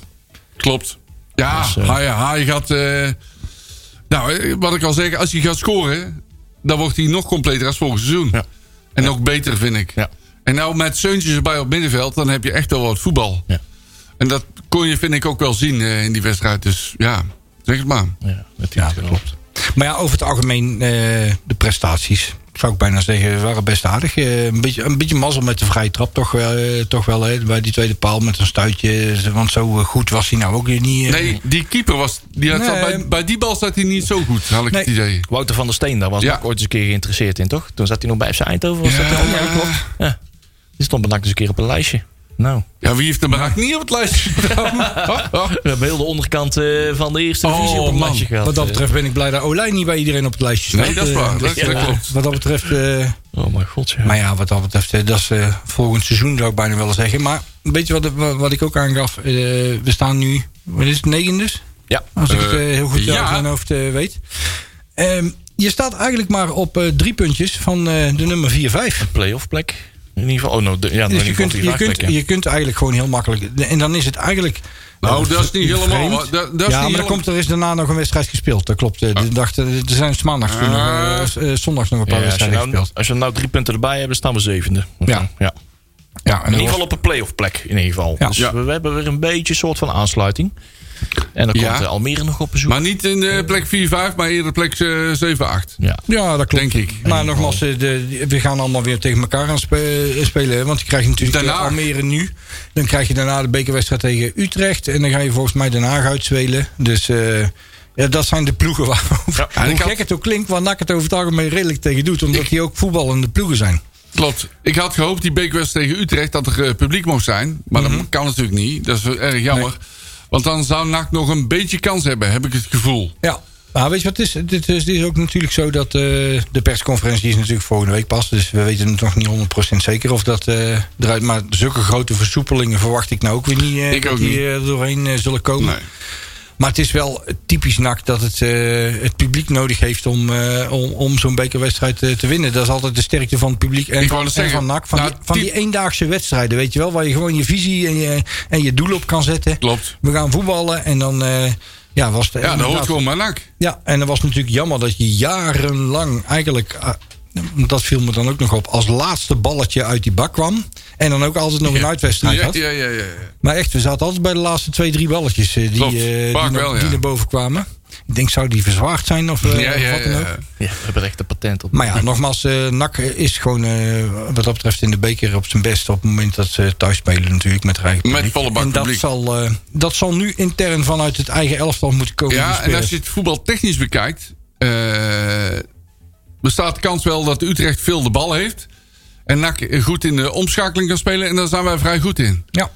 Klopt. Ja, Dus, eh, hij, hij gaat... eh, nou, eh, wat ik al zeg. Als hij gaat scoren... dan wordt hij nog completer als vorig seizoen. Ja. En ook beter, vind ik. Ja. En nou met Seuntjes erbij op middenveld... dan heb je echt wel wat voetbal. Ja. En dat kon je, vind ik, ook wel zien in die wedstrijd. Dus ja, zeg het maar. Ja, dat klopt. Maar ja, over het algemeen, de prestaties, zou ik bijna zeggen, waren best aardig. Eh, een, beetje, een beetje mazzel met de vrije trap, toch, wel, eh, toch wel. Hè, bij die tweede paal met een stuitje. Want zo eh, goed was hij nou ook weer niet. eh. Nee, die keeper was... Die had, Nee. bij, bij die bal zat hij niet zo goed, had ik Nee. het idee. Wouter van der Steen, daar was Ja. ik ook ooit eens een keer geïnteresseerd in, toch? Toen zat hij nog bij FC Eindhoven. Was Ja, dat ja, klopt. Ja. Die stond NAC eens een keer op een lijstje. Nou, Ja, wie heeft de Barak niet op het lijstje gedaan? we hebben heel de onderkant eh, van de eerste Oh, divisie op een man. lijstje gehad. Wat dat Eh, betreft ben ik blij dat Olij niet bij iedereen op het lijstje staat. Nee, dat is Eh, waar. Dat, ja. dat klopt. Wat dat betreft, eh, Oh mijn god, ja. maar ja, wat dat betreft, eh, dat is eh, volgend seizoen zou ik bijna willen zeggen. Maar weet je wat, wat, wat ik ook aangaf? Eh, we staan nu, wat is het, negen dus? Ja. Als ik het Eh, eh, heel goed ja. uit mijn hoofd eh, weet. Ehm, je staat eigenlijk maar op eh, drie puntjes van eh, de nummer 4-5. Playoff plek. In ieder geval, oh no, de, ja, Dus je kunt, je, kunt, je kunt eigenlijk gewoon heel makkelijk. En dan is het eigenlijk. Nou, eh, dat is niet helemaal... Dat, dat is ja, niet maar dan helemaal- komt er is daarna nog een wedstrijd gespeeld. Dat klopt. eh, De dag, er zijn maandags toen nog, Ah. eh, eh, zondags nog een paar Ja, wedstrijden nou, gespeeld. als je nou drie punten erbij hebt, dan staan we zevende. Ja. ja. Ja, In ieder geval op een playoff plek. In ieder geval. Ja. Dus Ja. we, we hebben weer een beetje een soort van aansluiting. En dan Ja. komt eh, Almere nog op bezoek. Maar niet in de plek 4-5, maar eerder plek eh, 7-8. ja. Ja, dat klopt. Denk ik. Maar nogmaals, eh, de, we gaan allemaal weer tegen elkaar gaan spe- eh, spelen. Want je krijgt natuurlijk eh. Almere nu. Dan krijg je daarna de bekerwedstrijd tegen Utrecht. En dan ga je volgens mij Den Haag uitspelen. Dus eh, ja, dat zijn de ploegen waar... en hoe ik had- gek het ook klinkt, waar NAC het over het algemeen redelijk tegen doet. Omdat die ook voetballende ploegen zijn. Klopt. Ik had gehoopt die bekerwedstrijd tegen Utrecht dat er eh, publiek mocht zijn. Maar dat kan natuurlijk niet. Dat is wel erg jammer. Want dan zou NAC nog een beetje kans hebben, heb ik het gevoel. Ja. Maar weet je wat het is? Dit is, ook natuurlijk zo dat eh, de persconferentie is natuurlijk volgende week pas. Dus we weten nog niet 100% zeker of dat eh, eruit... Maar zulke grote versoepelingen verwacht ik nou ook weer niet eh, Ik ook die niet. eh, doorheen zullen komen. Nee. Maar het is wel typisch NAC dat het, eh, het publiek nodig heeft om, eh, om, om zo'n bekerwedstrijd eh, te winnen. Dat is altijd de sterkte van het publiek en, Ik van, en van NAC. Van, nou, die, van die eendaagse wedstrijden, weet je wel. Waar je gewoon je visie en je, en je doel op kan zetten. Klopt. We gaan voetballen en dan ja, was het Ja, dat hoort gewoon bij NAC. ja, en dat was natuurlijk jammer dat je jarenlang eigenlijk... dat viel me dan ook nog op. Als laatste balletje uit die bak kwam. En dan ook altijd nog een uitwedstrijd Ja, had. ja, ja, ja. Maar echt, we zaten altijd bij de laatste twee, drie balletjes. eh, die, Klopt. eh, die, naar, wel, die ja. naar boven kwamen. Ik denk, zou die verzwaard zijn of, eh, Ja, ja, of wat dan ja, ook? ja. We hebben echt een patent op. Maar ja, nogmaals, eh NAC is gewoon eh, wat dat betreft in de beker op zijn best... op het moment dat ze thuis spelen natuurlijk met eigen Met volle bak En dat publiek. zal, eh, dat zal nu intern vanuit het eigen elftal moeten komen. Ja, en als je het voetbal technisch bekijkt, eh, bestaat de kans wel dat Utrecht veel de bal heeft. En NAC goed in de omschakeling kan spelen. En daar zijn wij vrij goed in. Ja.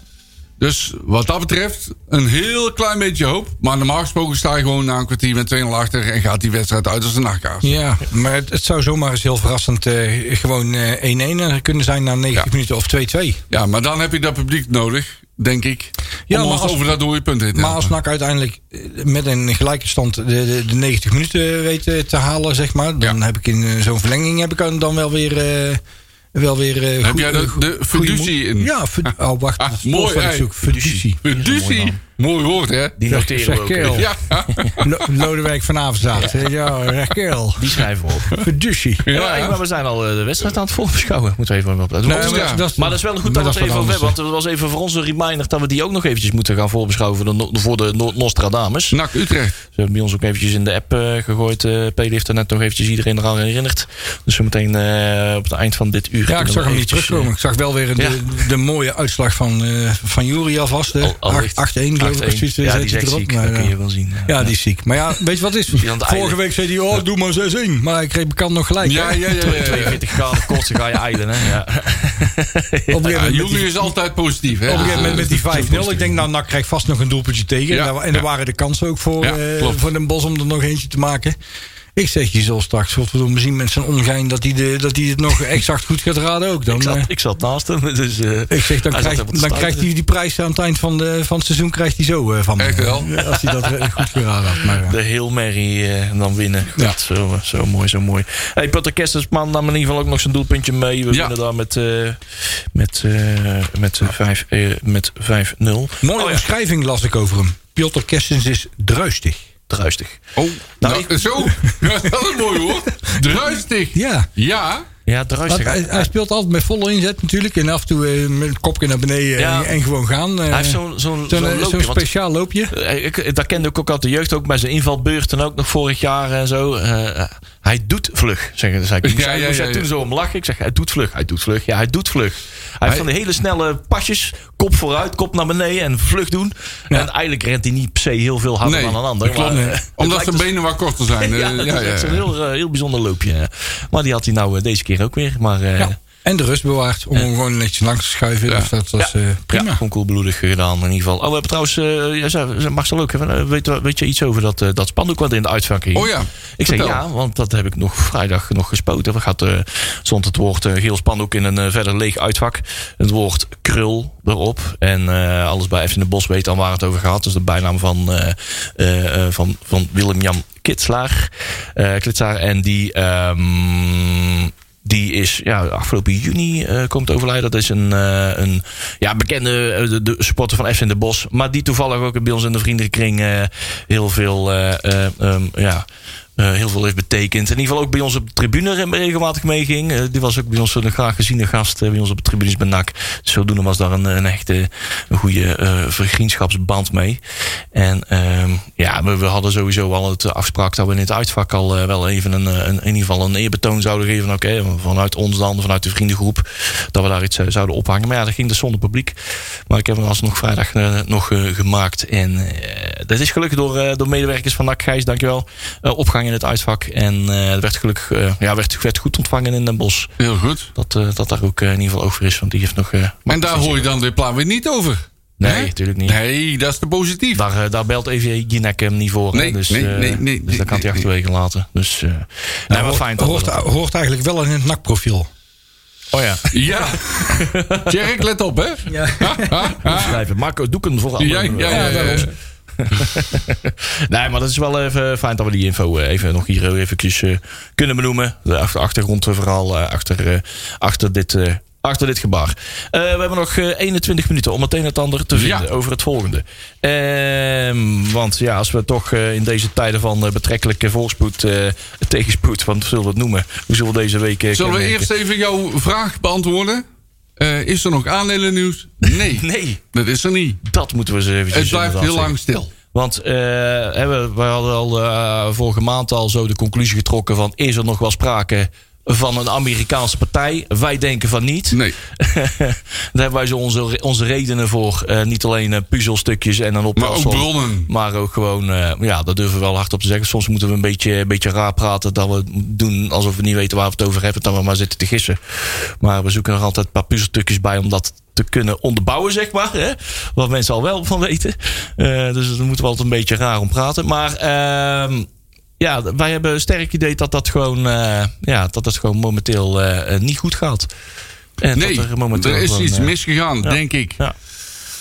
Dus wat dat betreft, een heel klein beetje hoop. Maar normaal gesproken sta je gewoon na een kwartier met 2-0 achter. En gaat die wedstrijd uit als een nachtkaars. Ja, maar het, het zou zomaar eens heel verrassend eh, gewoon eh, 1-1 kunnen zijn na 90 Ja. minuten of 2-2. Ja, maar dan heb je dat publiek nodig, denk ik. Ja, om maar als- over dat dode punt heen Maar als NAC uiteindelijk eh, met een gelijke stand de, de, de 90 minuten weet eh, te halen, zeg maar, dan Ja. heb ik in eh, zo'n verlenging heb ik dan wel weer. wel weer eh, Heb jij de- de in? Ja, oh, wacht. Ah, mooi, ik Mooi woord, hè? Die noteren zeg we ook. Ja, Lo- Lodewijk van Avenzaat. Ja, ja Raquel. Die schrijven we op. Fiducie. Ja, maar we zijn al eh, de wedstrijd aan het voorbeschouwen. Moeten we even op. Nee, Maar- ja. dat is- Maar dat is wel goed dat we het even over hebben. Want het was even voor ons een reminder dat we die ook nog eventjes moeten gaan voorbeschouwen voor de, voor de no- Nostradamus. Ze NAC Utrecht. hebben bij ons ook eventjes in de app eh, gegooid. eh Peli heeft er net nog eventjes iedereen eraan herinnerd. Dus we meteen eh, op het eind van dit uur. Ja, ik zag hem niet terugkomen. Ik zag wel weer de, Ja. de mooie uitslag van, eh van Jury alvast. hè. Al- al Acht- ligt- 8-1 geloof ik. 8-1. of zoiets, Ja, die is echt erop. ziek. Maar, Dat kun eh, je wel zien. Ja, die is ziek. Maar ja, weet je wat is? Vorige week zei hij, oh, doe maar 6-1. Maar hij kreeg bekend nog gelijk. Ja, ja, ja. ja, ja. 42 graden kortste ga je eilen. Hè? Ja. Die- is altijd positief, hè? op een gegeven moment met die Dus, 5-0. Ik denk, nou, NAC krijgt vast nog een doelpuntje tegen. En daar, ja. waren de kansen ook voor, eh, voor Den Bos om er nog eentje te maken. Ik zeg, je zal straks godverdomme zien met zijn ongein dat hij, de, dat hij het nog exact goed gaat raden ook. Dan, Ik, zat, eh, ik zat naast hem. Dus, eh, ik zeg, dan, hij dan krijgt hij die prijs aan het eind van, de, van het seizoen krijgt hij zo eh, van me. Echt wel? Als hij dat goed geraden had. Maar, De eh, en dan winnen. Ja. Dat, zo, zo mooi, zo mooi. Hey, Peter Kestersman nam in ieder geval ook nog zijn doelpuntje mee. We Ja. winnen daar met, eh, met, eh, met, vijf, met 5-0. Mooie Oh ja, omschrijving las ik over hem. Piotr Kessens is druistig. Druistig. Oh, Nou, nou, zo. dat is een mooi woord. Druistig. Ja. Ja. Ja, druistig. hij, hij speelt altijd met volle inzet natuurlijk. En af en toe eh, met het kopje naar beneden Ja. en, en gewoon gaan. eh. Hij heeft zo'n zo'n Zo'n zo'n eh, loopje. zo'n want- speciaal loopje. Ik, dat kende ik ook uit de jeugd, ook bij zijn invalbeurten ook nog vorig jaar en zo. Eh, hij doet vlug, zeggen zei ik. Moest Ja, hij- ja, moest ja, toen zo om lachen. Ik zeg, hij doet vlug, hij doet vlug. Ja, hij doet vlug. Hij heeft van die hele snelle pasjes, kop vooruit, kop naar beneden en vlug doen. En eigenlijk rent hij niet per se heel veel harder Nee, dan een ander. maar, eh, Omdat zijn dus- benen wat korter zijn. eh, Ja, dat is echt zo'n heel, eh, heel bijzonder loopje. Maar die had hij nou deze keer ook weer. Maar. En de rust bewaard om hem gewoon netjes langs te schuiven. Ja. Dus dat was eh, prima. Gewoon koelbloedig gedaan in ieder geval. Oh, we hebben trouwens, eh ja, zei- zei Marcel ook, even, weet, weet je iets over dat, eh, dat spandoek wat in de uitvak ging? Oh ja, Ik zeg vertel. ja, want dat heb ik nog vrijdag nog gespoten. We gaat, stond het woord geel spandoek in een verder leeg uitvak. Het woord krul erop. En alles bij FC de Bos weet dan waar het over gaat. Dus de bijnaam van, van, van Willem-Jan Kitslaar. Klitsaar. En die... ehm, die is ja, afgelopen juni eh, komt overlijden. Dat is een, eh, een ja, bekende eh, supporter van FC in de Bos. Maar die toevallig ook bij ons in de vriendenkring heel veel eh, eh, ehm, ja, eh, heel veel heeft betekend. In ieder geval ook bij ons op de tribune regelmatig meeging. Eh, die was ook bij ons een graag geziene gast eh, bij ons op de tribunes bij NAC. Dus zodoende was daar een, een echte een goede eh, vriendschapsband mee. En ehm, ja, we, we hadden sowieso al het afspraak dat we in het uitvak al eh, wel even een, een, in ieder geval een eerbetoon zouden geven. Oké, vanuit ons dan, vanuit de vriendengroep, dat we daar iets eh, zouden ophangen. Maar ja, dat ging dus zonder publiek. Maar ik heb hem alsnog vrijdag eh, nog eh, gemaakt. En eh, dat is gelukkig door, eh, door medewerkers van NAC Gijs, dankjewel. eh in het uitvak. En eh het werd gelukkig eh, ja, werd, werd goed ontvangen in Den Bosch. Heel goed. Dat, eh, dat daar ook eh, in ieder geval over is. Want die heeft nog... eh, En daar hoor je dan dit plan weer niet over. Nee, natuurlijk niet. Nee, dat is te positief. Daar, eh, daar belt even Jinek hem niet voor. Nee, dus, nee, eh, nee, nee, dus nee, dat kan hij nee, achterwege laten. Dus, eh nee, maar fijn. dat we hoort, dat- hoort eigenlijk wel in het NAC-profiel. Oh ja. Ja. Tjerk, let op, hè? Ja. Schrijven. Marco Doeken voor ja, ja, ja, ja. Nee, maar dat is wel even fijn dat we die info eh, even nog hier eventjes eh, kunnen benoemen. De achter- achtergrondverhaal eh, achter, eh, achter dit... Achter dit gebaar. We hebben nog eh, 21 minuten om meteen het ander te vinden Ja. over het volgende. Ehm, want ja, als we toch in deze tijden van betrekkelijke voorspoed, tegenspoed, want zullen we het noemen, hoe zullen we deze week. Zullen we eerst even jouw vraag beantwoorden? Eh, is er nog aandelennieuws? Nee. Nee, Dat is er niet. dat moeten we eens even Het blijft heel lang stil. Want eh, we hadden al eh, vorige maand al zo de conclusie getrokken van... is er nog wel sprake van een Amerikaanse partij? Wij denken van niet. Nee. Daar hebben wij zo onze, onze redenen voor. Eh, niet alleen eh, puzzelstukjes en een Maar optelsom. ook bronnen. Maar ook gewoon, eh, ja, dat durven we wel hardop te zeggen. Soms moeten we een beetje, een beetje raar praten. Dat we doen alsof we niet weten waar we het over hebben. Dat we maar zitten te gissen. Maar we zoeken er altijd een paar puzzelstukjes bij om dat te kunnen onderbouwen, zeg maar. Hè? Wat mensen al wel van weten. Dus daar moeten we altijd een beetje raar om praten. Maar ehm, ja, wij hebben een sterk idee dat dat gewoon, eh, ja, dat het gewoon momenteel eh, eh, niet goed gaat. En Nee, dat er, momenteel er is gewoon, iets misgegaan, ja. denk ik. ja.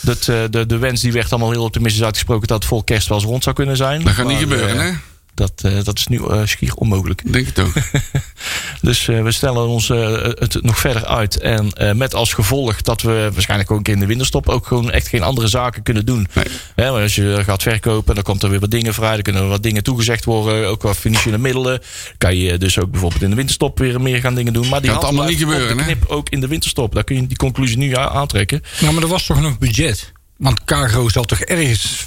Dat, de, de wens die werd allemaal heel optimistisch uitgesproken dat het voor kerst wel eens rond zou kunnen zijn. Dat gaat niet gebeuren, hè? Dat, eh, dat is nu eh, schier onmogelijk. Denk het ook. Dus eh, we stellen ons het nog verder uit. En eh, met als gevolg dat we waarschijnlijk ook in de winterstop ook gewoon echt geen andere zaken kunnen doen. Nee. Maar als je gaat verkopen, dan komt er weer wat dingen vrij. Dan kunnen er wat dingen toegezegd worden. Ook wat financiële middelen. Kan je dus ook bijvoorbeeld in de winterstop weer meer gaan dingen doen. Maar die Gaat allemaal niet gebeuren, de knip ook in de winterstop. Daar kun je die conclusie nu aantrekken. Nou, maar er was toch nog budget? Want Cargo zal toch ergens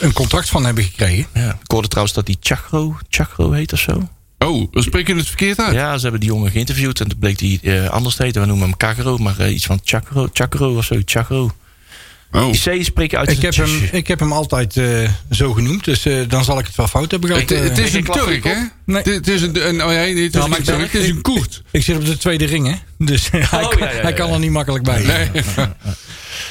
een contract van hebben gekregen? Ja. Ik hoorde trouwens dat die Chagro, Chagro heet of zo. Oh, we spreken het verkeerd uit. Ja, ze hebben die jongen geïnterviewd en toen bleek die eh, anders te heten. We noemen hem Kagro, maar eh, iets van Chakro, Chakro of zo, Chagro. Oh. Die C spreek je uit Ik heb, hem, ik heb hem altijd eh, zo genoemd, dus eh, dan zal ik het wel fout hebben gehad. Het, is een Turk, hè? Nee. Het, het is een, een, oh ja, nee, het is ben- Turk, het is een Koert. ik zit op de tweede ring, hè? Dus hij, ja, kan, ja, ja, hij kan ja. er niet makkelijk bij.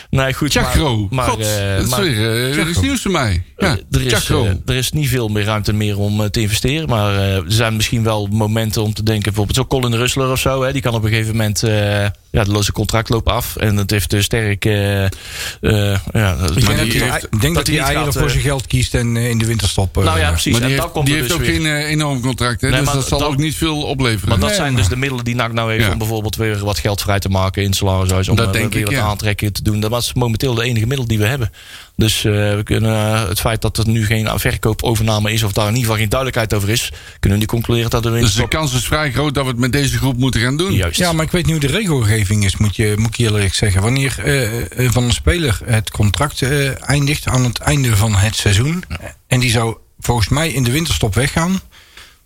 Nee, goed. Chakro. Maar, God, eh, maar- weer eh, is nieuws voor mij. Ja, Eh, er, is, Chakro. er is niet veel meer ruimte meer om te investeren. Maar er zijn misschien wel momenten om te denken. Bijvoorbeeld zo Colin Russler of zo. Hè, die kan op een gegeven moment... ja, de loze contract loopt af. En dat heeft eh, sterk... eh, eh, ja, Ik denk, die dat, heeft- hij, ik denk dat, hij hij niet eieren gaat, voor zijn geld kiest en in de winterstop. eh, Nou ja, precies. Maar die en heeft, komt die heeft dus ook weer- geen enorm contract, hè? Nee, dus dat zal ook niet veel opleveren. Maar dat Nee, zijn maar- dus de middelen die NAC nou heeft Ja. om bijvoorbeeld weer wat geld vrij te maken in het salarishuis. Om Dat denk weer ik, wat ja. aantrekken te doen. Dat was momenteel de enige middel die we hebben. Dus eh, we kunnen eh, het feit dat er nu geen verkoopovername is, of daar in ieder geval geen duidelijkheid over is, kunnen we nu concluderen dat we Dus de kans is vrij groot dat we het met deze groep moeten gaan doen. Juist. Ja, maar ik weet niet hoe de regelgeving is, moet, je, moet ik eerlijk zeggen. Wanneer eh, van een speler het contract eh, eindigt aan het einde van het seizoen... en die zou volgens mij in de winterstop weggaan...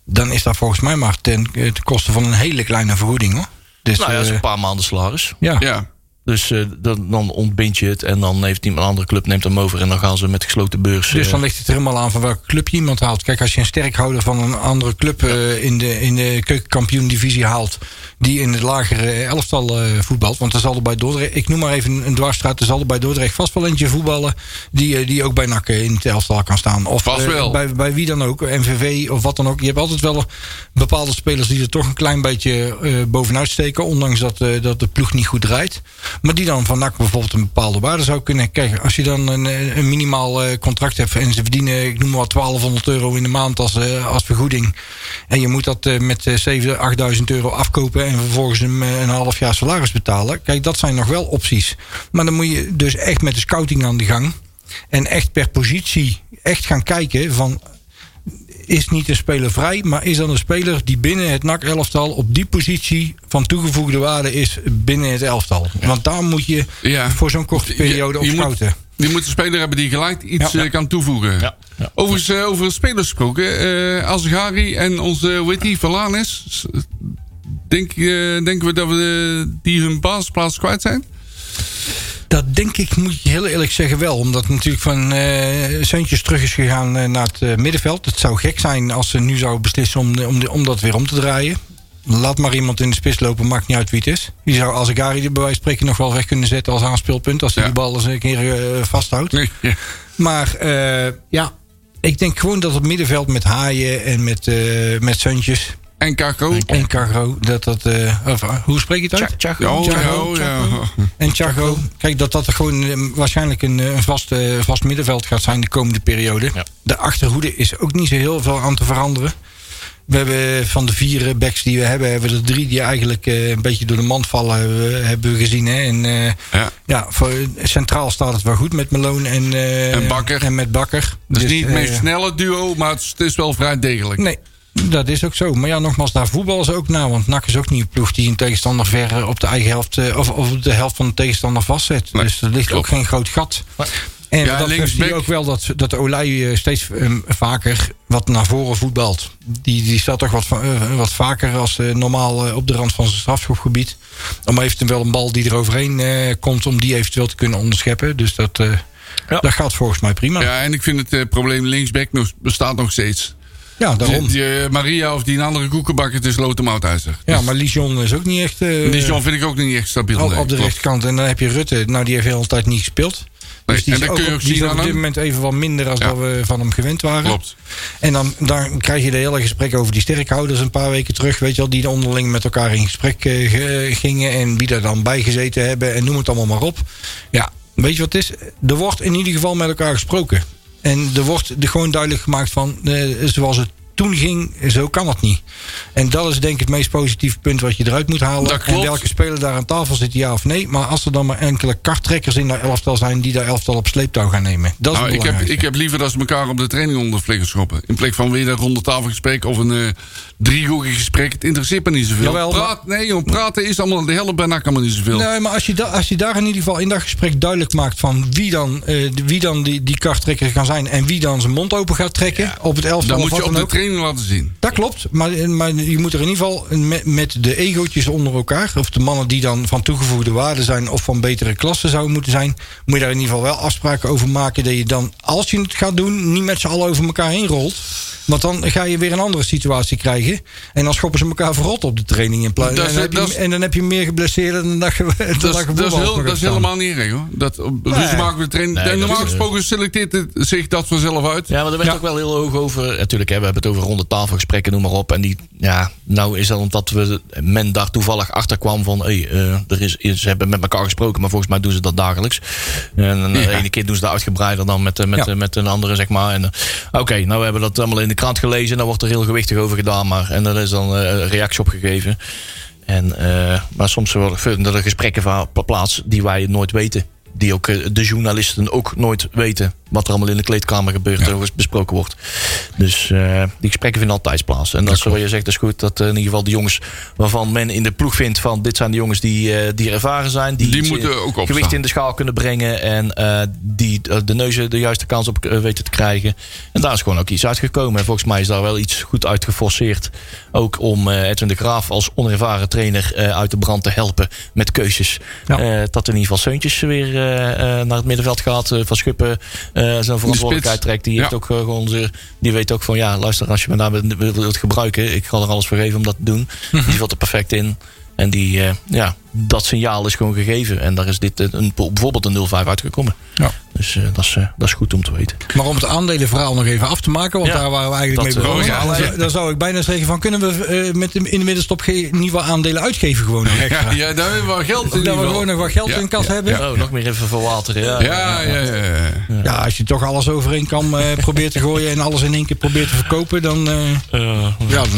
dan is dat volgens mij maar ten, ten koste van een hele kleine vergoeding, hoor. Dus, nou ja, dat is een paar maanden salaris. ja. Ja. Dus eh, dan, dan ontbind je het en dan heeft iemand een andere club neemt hem over en dan gaan ze met gesloten beurs. Dus eh, dan ligt het er helemaal aan van welke club je iemand haalt. Kijk, als je een sterkhouder van een andere club eh, in de, in de keukenkampioen-divisie haalt. die in het lagere elftal voetbalt. Want er zal er bij Dordrecht, ik noem maar even een dwarsstraat. er zal er bij Dordrecht vast wel eentje voetballen. die, die ook bij NAC in het elftal kan staan. Of bij, bij wie dan ook, MVV of wat dan ook. Je hebt altijd wel bepaalde spelers die er toch een klein beetje bovenuit steken. ondanks dat, dat de ploeg niet goed draait. Maar die dan van NAC bijvoorbeeld een bepaalde waarde zou kunnen krijgen. Als je dan een, eh, een minimaal eh, contract hebt en ze verdienen, ik noem maar wat, 1200 euro in de maand als, eh, als vergoeding. En je moet dat met eh, 7.000, 8.000 euro afkopen en vervolgens een, een half jaar salaris betalen. Kijk, dat zijn nog wel opties. Maar dan moet je dus echt met de scouting aan de gang. En echt per positie echt gaan kijken van is niet een speler vrij, maar is dan een speler die binnen het NAC-elftal op die positie van toegevoegde waarde is binnen het elftal. Want daar moet je Ja. voor zo'n korte periode op je, moet, scouten. je moet een speler hebben die gelijk iets Ja. eh, kan toevoegen. Ja, ja. Overigens, eh, over spelers gesproken. eh Azghari en onze Witty Valanis. s- Denk, eh, denken we dat we eh, die hun basisplaats kwijt zijn? Dat denk ik, moet je heel eerlijk zeggen, wel. Omdat natuurlijk van eh Seuntjes terug is gegaan eh, naar het eh, middenveld. Het zou gek zijn als ze nu zouden beslissen om, om, dat weer om te draaien. Laat maar iemand in de spits lopen, maakt niet uit wie het is. Die zou die bij wijze van spreken nog wel weg kunnen zetten als aanspeelpunt. Als hij Ja. die bal eens een keer vasthoudt. Nee. Ja. Maar ja, ik denk gewoon dat het middenveld met Haaien en met, met Seuntjes En Kako. en Cargo, dat dat... eh, of, eh, hoe spreek je het uit? Tja, Ja, oh, oh, ja. En Chago, kijk dat dat er gewoon eh, waarschijnlijk een, een vast, eh, vast middenveld gaat zijn de komende periode. Ja. De achterhoede is ook niet zo heel veel aan te veranderen. We hebben van de vier backs die we hebben, hebben we er drie die eigenlijk eh, een beetje door de mand vallen, hebben we, hebben we gezien. Hè? En eh, Ja. ja, voor, centraal staat het wel goed met Meloon en, eh, En Bakker. En met Bakker. Dat is Dus, niet het meest snelle duo, maar het is, het is wel vrij degelijk. Nee, dat is ook zo. Maar ja, nogmaals, daar voetballen ze ook naar. Want NAC is ook niet een ploeg die een tegenstander ver eh, op de eigen helft... eh, of, of de helft van de tegenstander vastzet. Nee, dus er ligt klopt. ook geen groot gat. En Ja, dat zie je linksback- ook wel dat, dat Olij eh, steeds eh, vaker wat naar voren voetbalt. Die, die staat toch wat, wat vaker als eh, normaal op de rand van zijn strafschopgebied. Om eventueel een bal die er overheen eh, komt... om die eventueel te kunnen onderscheppen. Dus dat, eh, Ja. dat gaat volgens mij prima. Ja, en ik vind het probleem linksback nog, bestaat nog steeds. Daarom. Die, die, eh, Maria of die een andere koekenbakker, het is Lotemouthuizer. Ja, maar Lijon is ook niet echt... Die John vind ik ook niet echt stabiel. Nee, op de klopt. rechterkant. En dan heb je Rutte. Nou, die heeft de hele tijd niet gespeeld. Nee, Dus die en is dat kun je op- ook die is zien op dit moment even wat minder dan Ja. we van hem gewend waren. Klopt. En dan, dan krijg je de hele gesprek over die sterkhouders een paar weken terug. Weet je wel, die onderling met elkaar in gesprek eh, ge- gingen. En wie daar dan bij gezeten hebben. En noem het allemaal maar op. Ja, weet je wat het is? Er wordt in ieder geval met elkaar gesproken. En er wordt er gewoon duidelijk gemaakt van... eh, zoals het toen ging, zo kan het niet. En dat is denk ik het meest positieve punt wat je eruit moet halen. En welke speler daar aan tafel zit, ja of nee. Maar als er dan maar enkele karttrekkers in dat elftal zijn... die dat elftal op sleeptouw gaan nemen. Dat is Nou, het ik, heb, ik heb liever dat ze elkaar op de training onder schoppen. In plek van weer een ronde tafelgesprek of een eh driehoekig gesprek. Het interesseert me niet zoveel. Jawel, Praat, nee, joh, praten is allemaal de helft bijna kan me niet zoveel. Nee, maar als je, da als je daar in ieder geval in dat gesprek duidelijk maakt van wie dan, eh, wie dan die, die karttrekker gaan zijn en wie dan zijn mond open gaat trekken op het elftal. Dan moet je op de. Laten zien. Dat klopt, maar, je moet er in ieder geval met, de egootjes onder elkaar, of de mannen die dan van toegevoegde waarde zijn of van betere klasse zouden moeten zijn, moet je daar in ieder geval wel afspraken over maken dat je dan, als je het gaat doen, niet met z'n allen over elkaar heen rolt. Want dan ga je weer een andere situatie krijgen. En dan schoppen ze elkaar verrot op de training in plaats. En, je- en dan heb je meer geblesseerden dan dat je Dat, is- dat, is, heel- dat helemaal niet erg hoor. Dat, op- ruzie maken we de training. Nee, En dat normaal gesproken selecteert het zich dat vanzelf uit. Ja, maar er werd Ja. ook wel heel hoog over. Natuurlijk, hè, we hebben het over ronde tafelgesprekken, noem maar op. En die, ja, nou is dat omdat we, men daar toevallig achter kwam van, hey, eh, er is, ze hebben met elkaar gesproken, maar volgens mij doen ze dat dagelijks. En de Ja. ene keer doen ze dat uitgebreider dan met, eh, met, Ja. eh, met een andere, zeg maar. En, eh, Oké, nou we hebben dat allemaal in de krant gelezen, daar wordt er heel gewichtig over gedaan, maar en er is dan eh, een reactie op gegeven. En, eh, maar soms worden er gesprekken plaats die wij nooit weten. Die ook eh, de journalisten ook nooit weten. Wat er allemaal in de kleedkamer gebeurt en het besproken wordt. Dus eh, die gesprekken vinden altijd plaats. En dat is wat je zegt, is goed. Dat eh, in ieder geval de jongens waarvan men in de ploeg vindt van dit zijn de jongens die, eh, die ervaren zijn. Die, moeten ook opstaan. gewicht in de schaal kunnen brengen. En die de neuzen de juiste kans op weten te krijgen. En daar is gewoon ook iets uitgekomen. En volgens mij is daar wel iets goed uit geforceerd. Ook om Edwin de Graaf als onervaren trainer uit de brand te helpen met keuzes. Ja. Dat in ieder geval Seuntjes weer naar het middenveld gaat. van Schuppen zijn verantwoordelijkheid trekt. Die, heeft Ja. ook, eh, gewoon die weet ook van ja, luister, als je me daar wilt, wilt gebruiken, ik ga er alles voor geven om dat te doen. Mhm. Die valt er perfect in. En die, eh, ja, dat signaal is gewoon gegeven. En daar is dit eh, een, bijvoorbeeld een 0-5 uitgekomen. Ja. Dus eh, dat, is, eh, dat is goed om te weten. Maar om het aandelenverhaal nog even af te maken, want Ja. daar waren we eigenlijk Dat, mee begonnen. ja, zou- dan zou ik bijna zeggen van kunnen we met in de middenstop geen nieuwe aandelen uitgeven gewoon nog extra. Ja, ja, daar hebben we wel geld in. dat we gewoon nog wat geld Ja, in kas ja, hebben. Oh, nog meer even verwateren. Ja, Ja, ja, ja. ja. als je toch alles overeen kan eh probeert te gooien en alles in één keer probeert te verkopen, dan, ja, dan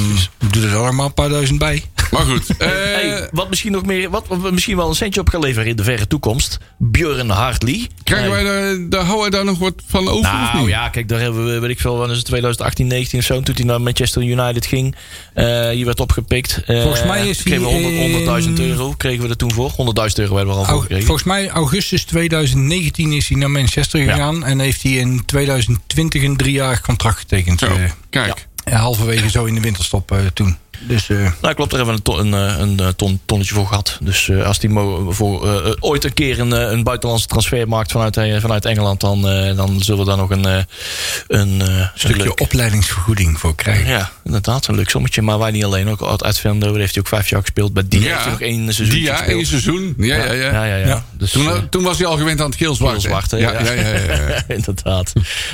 doe er dan nog maar een paar duizend bij. Maar goed. eh, Hey, wat misschien nog meer, wat wat misschien wel een centje op gaan leveren in de verre toekomst. Björn Hartley. Krijgen wij daar, daar, houden wij daar nog wat van over of Nou niet? ja, kijk, daar hebben we, weet ik veel, wanneer is het 2018, 19 of zo, toen hij naar Manchester United ging. Eh hier werd opgepikt. Eh, Volgens mij is kregen we hij 100 100.000 in- euro, kregen we er toen voor. 100.000 euro hebben we er al voor gekregen. volgens mij augustus 2019 is hij naar Manchester gegaan. En heeft hij in 2020 een driejarig contract getekend. Zo, eh, kijk. ja, halverwege zo in de winterstop eh, toen. Dus eh, Nou, klopt, daar hebben we een, ton, een, eh, een eh, ton, tonnetje voor gehad. Dus eh, als die voor, ooit een keer een, een buitenlandse transfer maakt vanuit, vanuit Engeland, dan, eh, dan zullen we daar nog een, eh, een stukje leuk- opleidingsvergoeding voor krijgen. Ja, inderdaad, een leuk sommetje. Maar wij niet alleen, ook uit uit Venlo, daar heeft hij ook vijf jaar gespeeld. Bij die Ja. heeft hij nog één seizoen Die ja, één seizoen. Ja, ja, ja. ja, ja, ja. Ja. Dus, Toen, toen was hij al gewend aan het geel-zwart. Hè? Ja, ja, ja. ja, ja. Inderdaad.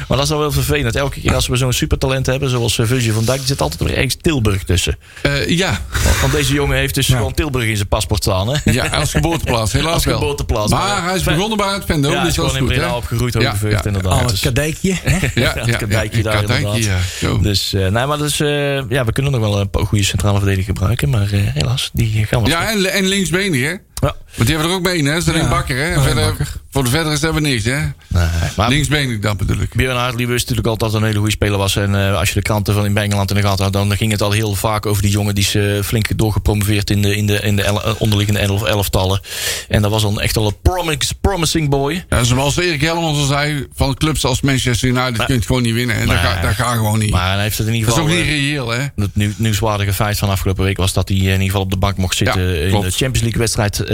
Maar dat is wel vervelend. Elke keer als we zo'n supertalent hebben, zoals uh, Virgil van Dijk, er zit altijd weer ergens Tilburg tussen. Eh, ja. Want deze jongen heeft dus Ja. gewoon Tilburg in zijn paspoort staan. Hè? ja, als geboorteplaats. Helaas Als wel. geboorteplaats. Maar hij is begonnen bij het Vendo. Ja, hij dus is dat is gewoon in goed, Breda hè? opgegroeid, Ja, overgeveegd ja. inderdaad. Al het Dus- kadijkje. hè? Ja, het ja, kadijkje ja, daar kadijkje, inderdaad. ja. Zo. Dus, eh, nee, maar dus, eh, ja, we kunnen nog wel een goede centrale verdediger gebruiken. Maar eh, helaas, die gaan we Ja, en, en linksbenig, hè? Ja. Want die hebben er ook mee, hè? Is een Ja. bakker, hè? En verder, Bakker. voor de verder is hebben we niks, hè? Nee, maar Linksbenig, dat bedoel ik. Björn Hartley wist natuurlijk altijd dat een hele goede speler was. En eh, als je de kranten van in Engeland in de gaten had, dan ging het al heel vaak over die jongen die is eh, flink doorgepromoveerd in de, in de, in de el- eh, onderliggende elf, elftallen. En dat was dan echt al een promis, promising boy. Ja, zoals Erik Helmans al zei, van clubs als Manchester United kun je gewoon niet winnen. En dat, gaat, dat gaat gewoon niet. Maar hij heeft het in ieder dat is ook geval. niet eh, reëel, hè? het nieuw- nieuwswaardige feit van afgelopen week was dat hij in ieder geval op de bank mocht zitten Ja, in de Champions League wedstrijd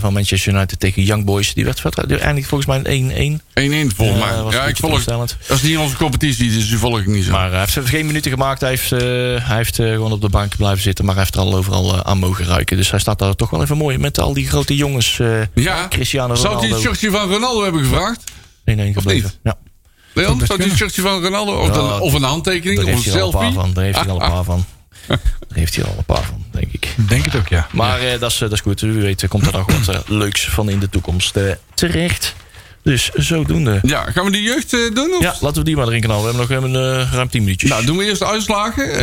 van Manchester United tegen Young Boys. Die werd eigenlijk volgens mij een 1-1. 1-1 volgens mij. Ja, ik volg. Dat is niet onze competitie, dus die volg ik niet zo. Maar hij heeft geen minuten gemaakt. Hij heeft, eh, hij heeft eh, gewoon op de bank blijven zitten. Maar hij heeft er al overal eh, aan mogen ruiken. Dus hij staat daar toch wel even mooi met al die grote jongens. eh ja, Cristiano zou hij het Ronaldo. shirtje van Ronaldo hebben gevraagd? 1-1 gebleven. Ja, Leon, zou hij het kunnen. shirtje van Ronaldo? Of, Ja, een, of een handtekening? daar Of een heeft hij al een paar selfie? van. Daar heeft hij al een paar van. Daar heeft hij al een paar van, denk ik. Denk het ook, ja. Maar eh, dat, is, eh, dat is goed. Wie weet komt er nog wat eh, leuks van in de toekomst terecht. Dus zodoende. Ja, gaan we die jeugd eh, doen? Of? Ja, laten we die maar erin knallen. We hebben nog een, ruim 10 minuutjes. Nou, doen we eerst de uitslagen. Eh,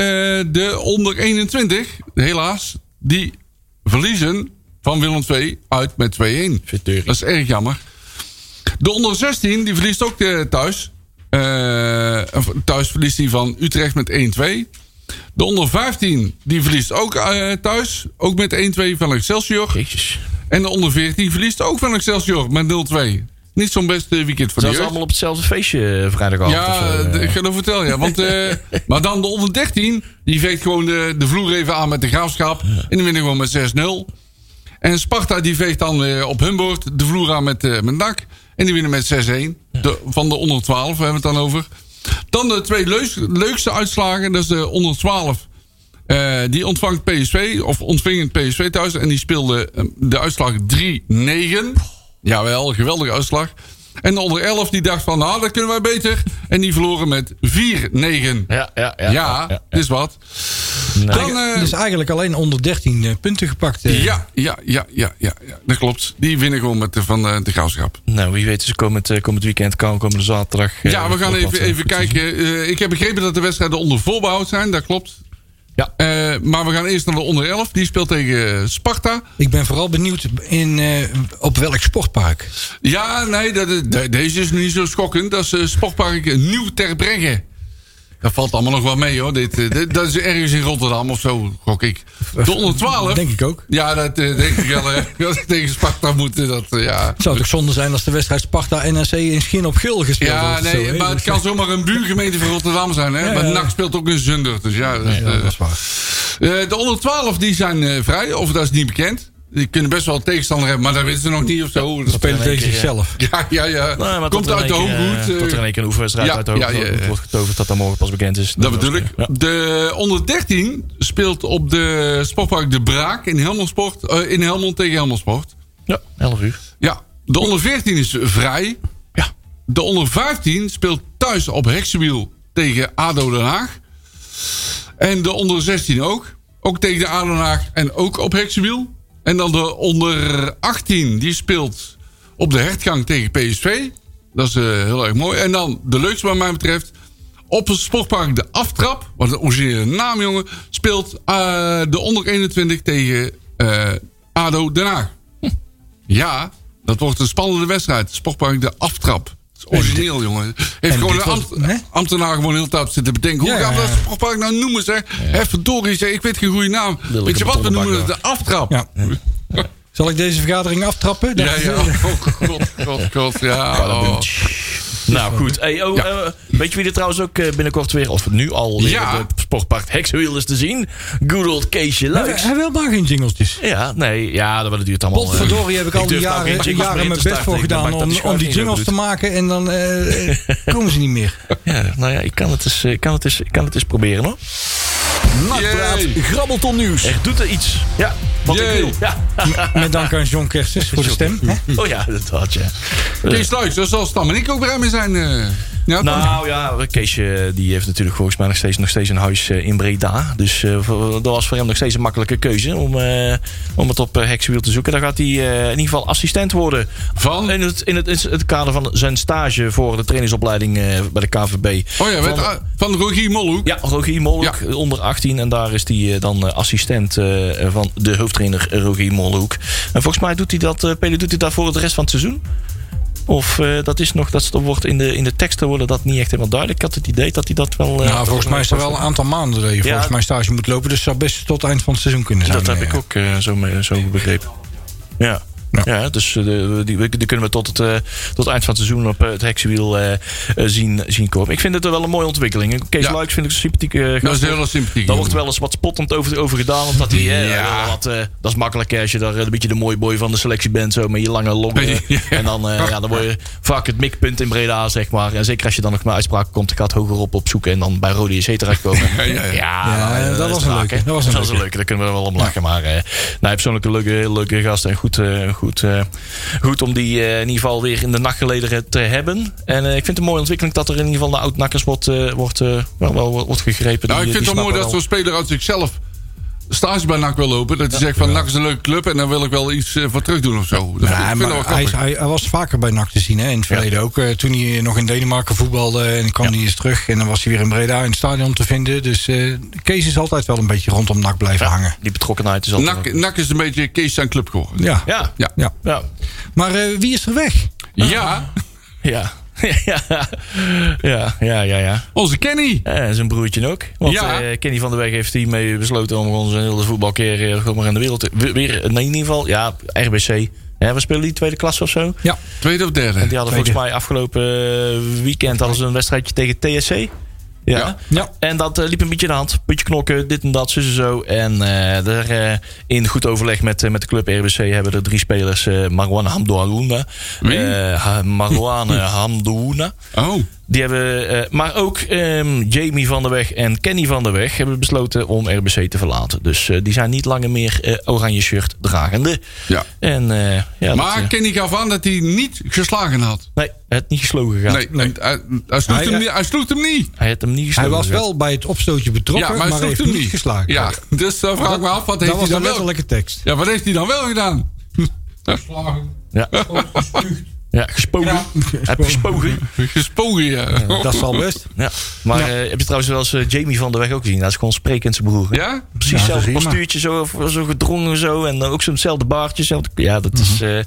de onder 21, helaas, die verliezen van Willem II uit met 2-1. Verteuring. Dat is erg jammer. De onder 16, die verliest ook thuis. Thuis verliest hij van Utrecht met 1-2. De onder 15, die verliest ook eh, thuis. Ook met 1-2 van Excelsior. Jezus. En de onder 14 verliest ook van Excelsior met 0-2. Niet zo'n best eh, weekend voor de jeugd. allemaal op hetzelfde feestje eh, vrijdagavond? Ja, of ik ga dat vertellen, ja. Want, eh, maar dan de onder 13, die veegt gewoon de, de vloer even aan met de graafschap. En die winnen gewoon met 6-0. En Sparta die veegt dan op hun boord de vloer aan met, met NAC. En die winnen met 6-1. De- Van de onder 12 hebben we het dan over. Dan de twee leukste uitslagen. Dat is de onder 12. Eh, die ontvangt PSV, of ontving het PSV thuis. En die speelde eh, de uitslag 3-9. Jawel, geweldige uitslag. En de onder 11 die dacht van, nou, dat kunnen wij beter. En die verloren met 4-9. Ja, ja, ja. Ja, ja, is wat. Dan, eh, dus eigenlijk alleen onder 13 eh, punten gepakt. eh. ja, ja, ja, ja, ja, ja, dat klopt. Die winnen gewoon met de, van eh, de graafschap. Nou, wie weet is komend, eh, komend weekend, kan komende zaterdag. eh, Ja, we gaan even, eh, even kijken. Eh, ik heb begrepen dat de wedstrijden onder voorbehoud zijn, dat klopt. Ja. Eh, maar we gaan eerst naar de onder 11. Die speelt tegen Sparta. Ik ben vooral benieuwd in, eh, op welk sportpark. Ja, nee, dat, de- deze is niet zo schokkend. Dat is eh, Sportpark Nieuw Ter Bregge. Dat valt allemaal nog wel mee hoor. Dit, eh, dit- dat is ergens in Rotterdam of zo, gok ik. De onder 12. Denk ik ook. Ja, dat eh, denk ik wel. Dat ik tegen Sparta moet. eh, Dat, eh, ja. Het zou toch zonde zijn als de wedstrijd Sparta-NRC in Schin op Gul gespeeld Ja, wordt. nee, Zo, maar het kan zomaar een buurgemeente van Rotterdam zijn. Hè? Ja, maar ja. NAC speelt ook in Zunder. Dus ja, dat, Ja, eh, dat is waar. eh, de onder 12 die zijn eh, vrij. Of dat is niet bekend. Die kunnen best wel een tegenstander hebben. Maar dat weten ze nog niet of zo. Dat Spelen tegen zichzelf. Ja, ja, ja. Komt er uit de keer, hoogmoed. eh, eh, Tot er in één keer een oefenwedstrijd ja, uit de hoogmoed ja, ja, ja. wordt getoverd dat dat morgen pas bekend is. Dat bedoel ik. Ja. De onder 13 speelt op de Sportpark De Braak in Helmond, Sport, eh, in Helmond tegen Helmond Sport. ja, 11 uur. Ja, de onder 14 is vrij. Ja. De onder 15 speelt thuis op Heksenwiel tegen ADO Den Haag. En de onder 16 ook. Ook tegen de ADO Den Haag en ook op Heksenwiel. En dan de onder 18 die speelt op de hertgang tegen PSV. Dat is eh, heel erg mooi. En dan de leukste wat mij betreft. Op het sportpark De Aftrap. Wat een originele naam jongen. Speelt eh, de onder 21 tegen eh, ADO Den Haag. Ja, dat wordt een spannende wedstrijd. Sportpark de aftrap. Dat is origineel, jongen. Heeft gewoon een was- ambt- ambtenaar gewoon heel de tijd zitten bedenken. Ja, Hoe gaan we dat sportpark nou noemen, zeg? Hé, verdorie, zeg. Ik weet geen goede naam. Weet je wat, we noemen het de aftrap. Ja. Zal ik deze vergadering aftrappen? Ja, ja. Oh, god, god, god. Ja, oh. Nou goed. Hey, oh, Ja. eh, weet je wie er trouwens ook eh, binnenkort weer, of nu al weer Ja. op het sportpark Hexwiel is te zien? Good old Keesje Luiks. hij wil maar geen jingletjes. Ja, nee, ja, dat duurt allemaal. eh, Potverdorie heb ik al die nou jaren, jaren mijn best voor gedaan dat die om, om die jingles te maken. En dan eh, komen ze niet meer. Ja, nou ja, ik kan het eens, ik kan het eens, ik kan het eens proberen hoor. Nakpraat, Jee. grabbelton nieuws. Er doet er iets. Ja, wat Jee. ik wil. Ja. Met dank aan John Kerstens voor de stem. hè? Oh ja, dat had je. Kees Luijs, daar zal Stam en ik ook blij mee zijn. Ja? Nou ja, Keesje die heeft natuurlijk volgens mij nog steeds, nog steeds een huis eh, in Breda. Dus eh, dat was voor hem nog steeds een makkelijke keuze om, eh, om het op Hexwiel te zoeken. Dan gaat hij in ieder geval assistent worden. Van? In het, in het, in het kader van zijn stage voor de trainingsopleiding bij de KVB. Oh ja, van, van, van Rogier Molhoek. ja, Rogier Molhoek, onder 18. En daar is hij dan assistent van de hoofdtrainer Rogier Molhoek. En volgens mij doet hij dat, Pele, doet hij dat voor de rest van het seizoen. Of eh, dat is nog, dat wordt in de, in de teksten worden dat niet echt helemaal duidelijk. Ik had het idee dat hij dat wel. eh, Nou, volgens mij is er wel een aantal maanden dat je Ja. volgens mij stage moet lopen. Dus het zou best tot het eind van het seizoen kunnen zijn. Dat heb eh. ik ook zo, mee- zo begrepen. Ja. Ja. Ja, dus eh, die, die kunnen we tot het, eh, tot eind van het seizoen op eh, het heksenwiel zien, zien komen. Ik vind het wel een mooie ontwikkeling. Kees Ja. Luiks vind ik een sympathieke Dat is heel sympathiek. Daar wordt wel eens wat spottend over, over gedaan. Omdat hij, Ja. wat, dat is makkelijk als je daar een beetje de mooie boy van de selectie bent. Zo met je lange longen. En dan, ja, dan word je vaak het mikpunt in Breda, zeg maar. En zeker als je dan nog naar uitspraak komt. Ik ga het hoger op opzoeken. En dan bij Rode JC terechtkomen. Ja, dat was een leuke. Dat was een Dat leuke. Daar kunnen we wel om lachen. Maar nou, persoonlijk een leuke, leuke gast. En goed, eh, goed, eh, goed om die eh, in ieder geval weer in de nachtgelederen te hebben. En eh, ik vind het een mooie ontwikkeling dat er in ieder geval naar oud-nakkers wordt, wordt, wel, wel, wordt gegrepen. Nou, ik vind het wel mooi dat zo'n speler uit zichzelf stage bij NAC wil lopen. Dat hij zegt van NAC is een leuke club en daar wil ik wel iets eh, voor terug doen of zo. Dat Ja, vind maar hij, hij, hij was vaker bij NAC te zien hè, in het verleden ook. Eh, toen hij nog in Denemarken voetbalde en kwam hij eens terug. En dan was hij weer in Breda in het stadion te vinden. Dus eh, Kees is altijd wel een beetje rondom NAC blijven hangen. Die betrokkenheid is altijd... NAC, NAC is een beetje Kees zijn club geworden. Ja. Ja, Ja. ja. ja. Maar eh, wie is er weg? Ja, Ja. ja, ja, ja, ja, ja. onze Kenny. En zijn broertje ook. Want Ja. eh, Kenny van der Weg heeft hiermee besloten om zijn hele voetbalcarrière gewoon maar in de wereld te... we- Weer, in ieder geval, ja, RBC. Ja, we spelen die tweede klasse of zo. Ja. Tweede of derde. En die hadden volgens mij afgelopen eh, weekend hadden ze een wedstrijdje tegen TSC. Ja. Ja. Ja. En dat eh, liep een beetje in de hand. Beetje knokken, dit en dat, zus en zo. En eh daar, eh, in goed overleg met, eh, met de club RBC hebben er drie spelers. eh Marwan Hamdouarouna. Wie? eh, Ha- Marwan eh, Hamdouarouna. Oh, Die hebben, eh, maar ook ehm, Jamie van der Weg en Kenny van der Weg hebben besloten om RBC te verlaten. Dus eh, die zijn niet langer meer eh, oranje shirt dragende. ja. En, eh, ja, Maar dat, Kenny gaf aan dat hij niet geslagen had. nee, hij had niet geslogen gehad. Nee, hij, hij, sloeg Hij- hem niet, hij sloeg hem niet. Hij had hem niet Hij gestoken. was wel bij het opstootje betrokken, Ja, maar hij heeft hem niet geslagen. Ja, dus dan vraag ik me af, wat heeft dat hij was dan een wel... tekst. Ja, wat heeft hij dan wel gedaan? Ja. ja, gespogen. Heeft gespogen. Gespogen, ja. Dat zal best. Ja. Maar eh, heb je trouwens wel eens eh, Jamie van der Weg ook gezien? Dat is gewoon sprekend zijn broer. Ja? Precies Ja, hetzelfde postuurtje, zo, zo gedrongen zo. En dan ook zo'nzelfde baardje. zelfde- Ja, dat is, eh,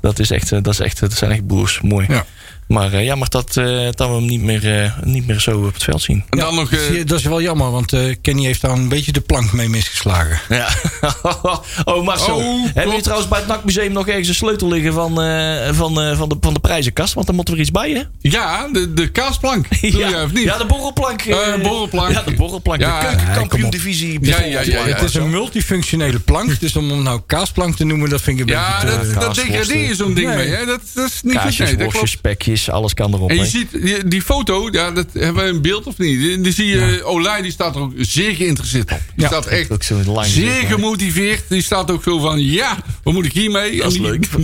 dat is echt, eh, dat is echt, dat zijn echt broers. Mooi. Ja. Maar eh, jammer dat, eh, dat we hem niet meer, eh, niet meer zo op het veld zien. En dan nog... eh, je, Dat is wel jammer, want eh, Kenny heeft daar een beetje de plank mee misgeslagen. Ja. oh, Marcel. Oh, Hebben jullie klopt. trouwens bij het NAC-museum nog ergens een sleutel liggen van, eh, van, eh, van, de, van de prijzenkast? Want dan moet er iets bij, hè? ja, de, de kaasplank. Doe je of niet? ja, de borrelplank. borrelplank. Ja, de borrelplank. Ja, de ja, keukenkampioen-divisie. Ja, ja, ja, ja. het is een multifunctionele plank, dus om hem nou kaasplank te noemen, dat vind ik een Ja, beetje te- dat, dat degradeer je zo'n ding Nee. mee. Hè? Dat, dat is niet goed. Kaasjes, Nee, dat worstjes, klopt. Alles kan erop. En je ziet die, die foto, ja, dat hebben we in beeld of niet? Die, die zie je, Olij die staat er ook zeer geïnteresseerd op. Die Ja. staat echt Ook zo'n lang zeer gezicht, gemotiveerd. Die staat ook zo van, ja, wat moet ik hiermee? Dat is leuk.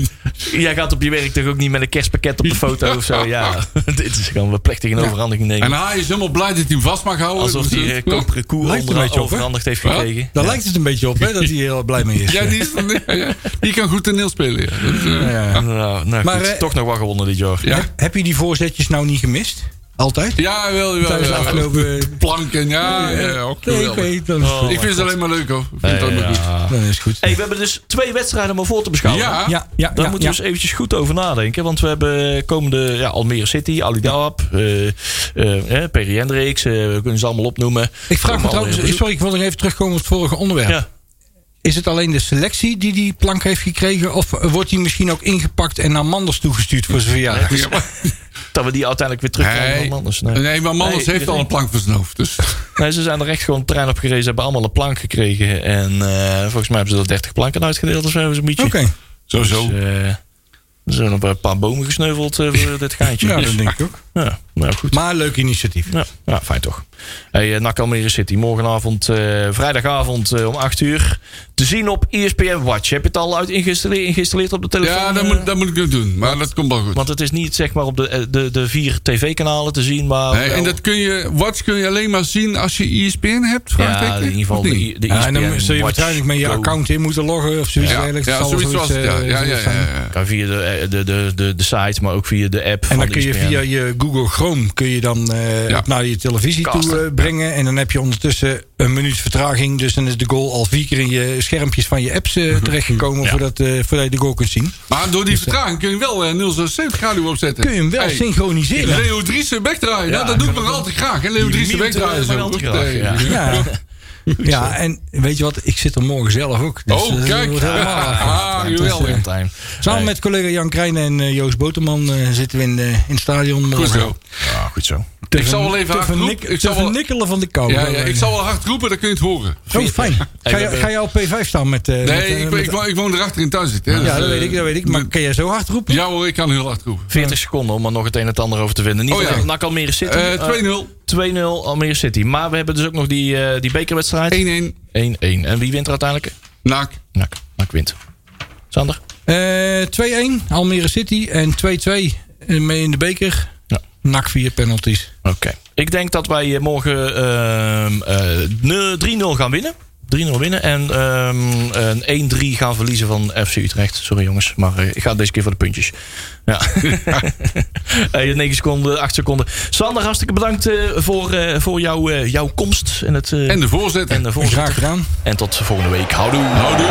Jij gaat op je werk toch ook niet met een kerstpakket op de foto of zo? Ja, dit is gewoon een plechtig in overhandiging nemen. En hij is helemaal blij dat hij hem vast mag houden. Alsof Dus, hij eh, uh, koperen koe er een overhandigd heeft Ja. gekregen. Daar lijkt het een beetje op, hè, dat hij heel blij mee is. Ja, die, is, ja, ja, die kan goed toneel spelen. Ja. Dat, eh, Ja, ja. Nou, nou Maar, goed, eh, toch nog wel gewonnen dit jaar. ja. Heb, je die voorzetjes nou niet gemist? Altijd? Ja, wel, wel. Tijdens afgelopen... Planken, ja, ja, ook Nee, ik geweldig. weet dat is Oh. Ik vind het alleen maar leuk hoor. Ik vind het alleen maar goed. Ja. Dat is goed. Hey, we hebben dus twee wedstrijden om voor te beschouwen. Ja, Ja, ja, Daar ja, moeten ja. we eens eventjes goed over nadenken. Want we hebben komende ja, Almere City, Ali Daab, eh eh, Perry Hendricks. eh, we kunnen ze allemaal opnoemen. Ik vraag me trouwens, sorry, ik wil nog even terugkomen op het vorige onderwerp. Is het alleen de selectie die die plank heeft gekregen? Of wordt die misschien ook ingepakt en naar Manders toegestuurd voor zijn verjaardag? Dat we die uiteindelijk weer terugkrijgen Nee, van Manders. Nee. nee, maar Manders heeft al een plank voor zijn hoofd. Dus. Nee, ze zijn er echt gewoon het terrein op gerezen. hebben allemaal een plank gekregen. En eh, volgens mij hebben ze er 30 planken uitgedeeld of zo. Zo'n beetje. Oké, Sowieso. Dus, eh, er zijn een paar bomen gesneuveld eh, voor dit geintje. ja, dat denk ik ook. Ja, nou goed. Maar leuk initiatief. Ja, ja, fijn toch. Hey, eh, NAC Almere City. Morgenavond, eh, vrijdagavond eh, om 8 uur. Te zien op E ESPN Watch. Heb je het al uit ingestalleerd, ingestalleerd op de telefoon? Ja, dat moet, dat moet ik nog doen. Maar dat komt wel goed. Want het is niet zeg maar op de, de, de vier tv-kanalen te zien. Maar Nee, wel- en dat kun je, Watch kun je alleen maar zien als je E ESPN hebt? ja, in ieder geval de, de Ja, en dan zul je waarschijnlijk met je account in moeten loggen of zoiets Ja, ja zoiets was Ja, ja, ja. Kan via de, de, de, de, de site, maar ook via de app En van dan de kun je ESPN. via je Google Chrome kun je dan eh, Ja. naar je televisie toe eh, brengen. En dan heb je ondertussen een minuut vertraging. Dus dan is de goal al vier keer in je schermpjes van je apps eh, terechtgekomen Ja. voordat, voordat je de goal kunt zien. Maar door die vertraging kun je wel 076 radio opzetten. Kun je hem wel Hey, synchroniseren. Leo Driessen wegdraaien. Ja, nou, dat doe ik nog altijd graag. hè? Leo Driessen wegdraaien. Zo. ja. Ja. en weet je wat? Ik zit er morgen zelf ook. Dus, Oh, eh, kijk. helemaal Ah, geweldig. eh, Time. Samen Hey. met collega Jan Krijnen en eh, Joost Boterman zitten we in, de, in het stadion morgen. Goed zo. Ja, goed zo. Te Ik zal wel even hard roepen. Ik zal wel- vernikkelen van de kou. Ja, ja, ik zal wel hard roepen, dan kun je het horen. Oh, fijn. Ga, je, ga je op P5 staan met... eh, met, Nee, eh, ik, met- ik, woon- ik woon erachter in thuis hè. ja, dat eh, weet ik, dat weet ik. Maar kan jij zo hard roepen? Ja hoor, ik kan heel hard roepen. 40 seconden om er nog het een en het ander over te vinden. Niet Oh, ja. NAC Almere City. Eh, Eh, 2-0. 2-0 Almere City. Maar we hebben dus ook nog die, eh, die bekerwedstrijd. 1-1. 1-1. En wie wint er uiteindelijk? Naak. NAC. NAC wint. Sander? Eh, 2-1, Almere City. En 2-2 eh, mee in de beker. NAC 4 penalties. Oké. Ik denk dat wij morgen ehm, eh, ne- 3-0 gaan winnen. 3-0 winnen. En ehm, een 1-3 gaan verliezen van FC Utrecht. Sorry jongens, maar eh, ik ga deze keer voor de puntjes. Ja. hey, 9 seconden, 8 seconden. Sander, hartstikke bedankt eh, voor, eh, voor jouw, eh, jouw komst. En, het, eh, En de voorzitter. en de voorzitter. Graag gedaan. En tot volgende week. Houdoe. Houdoe.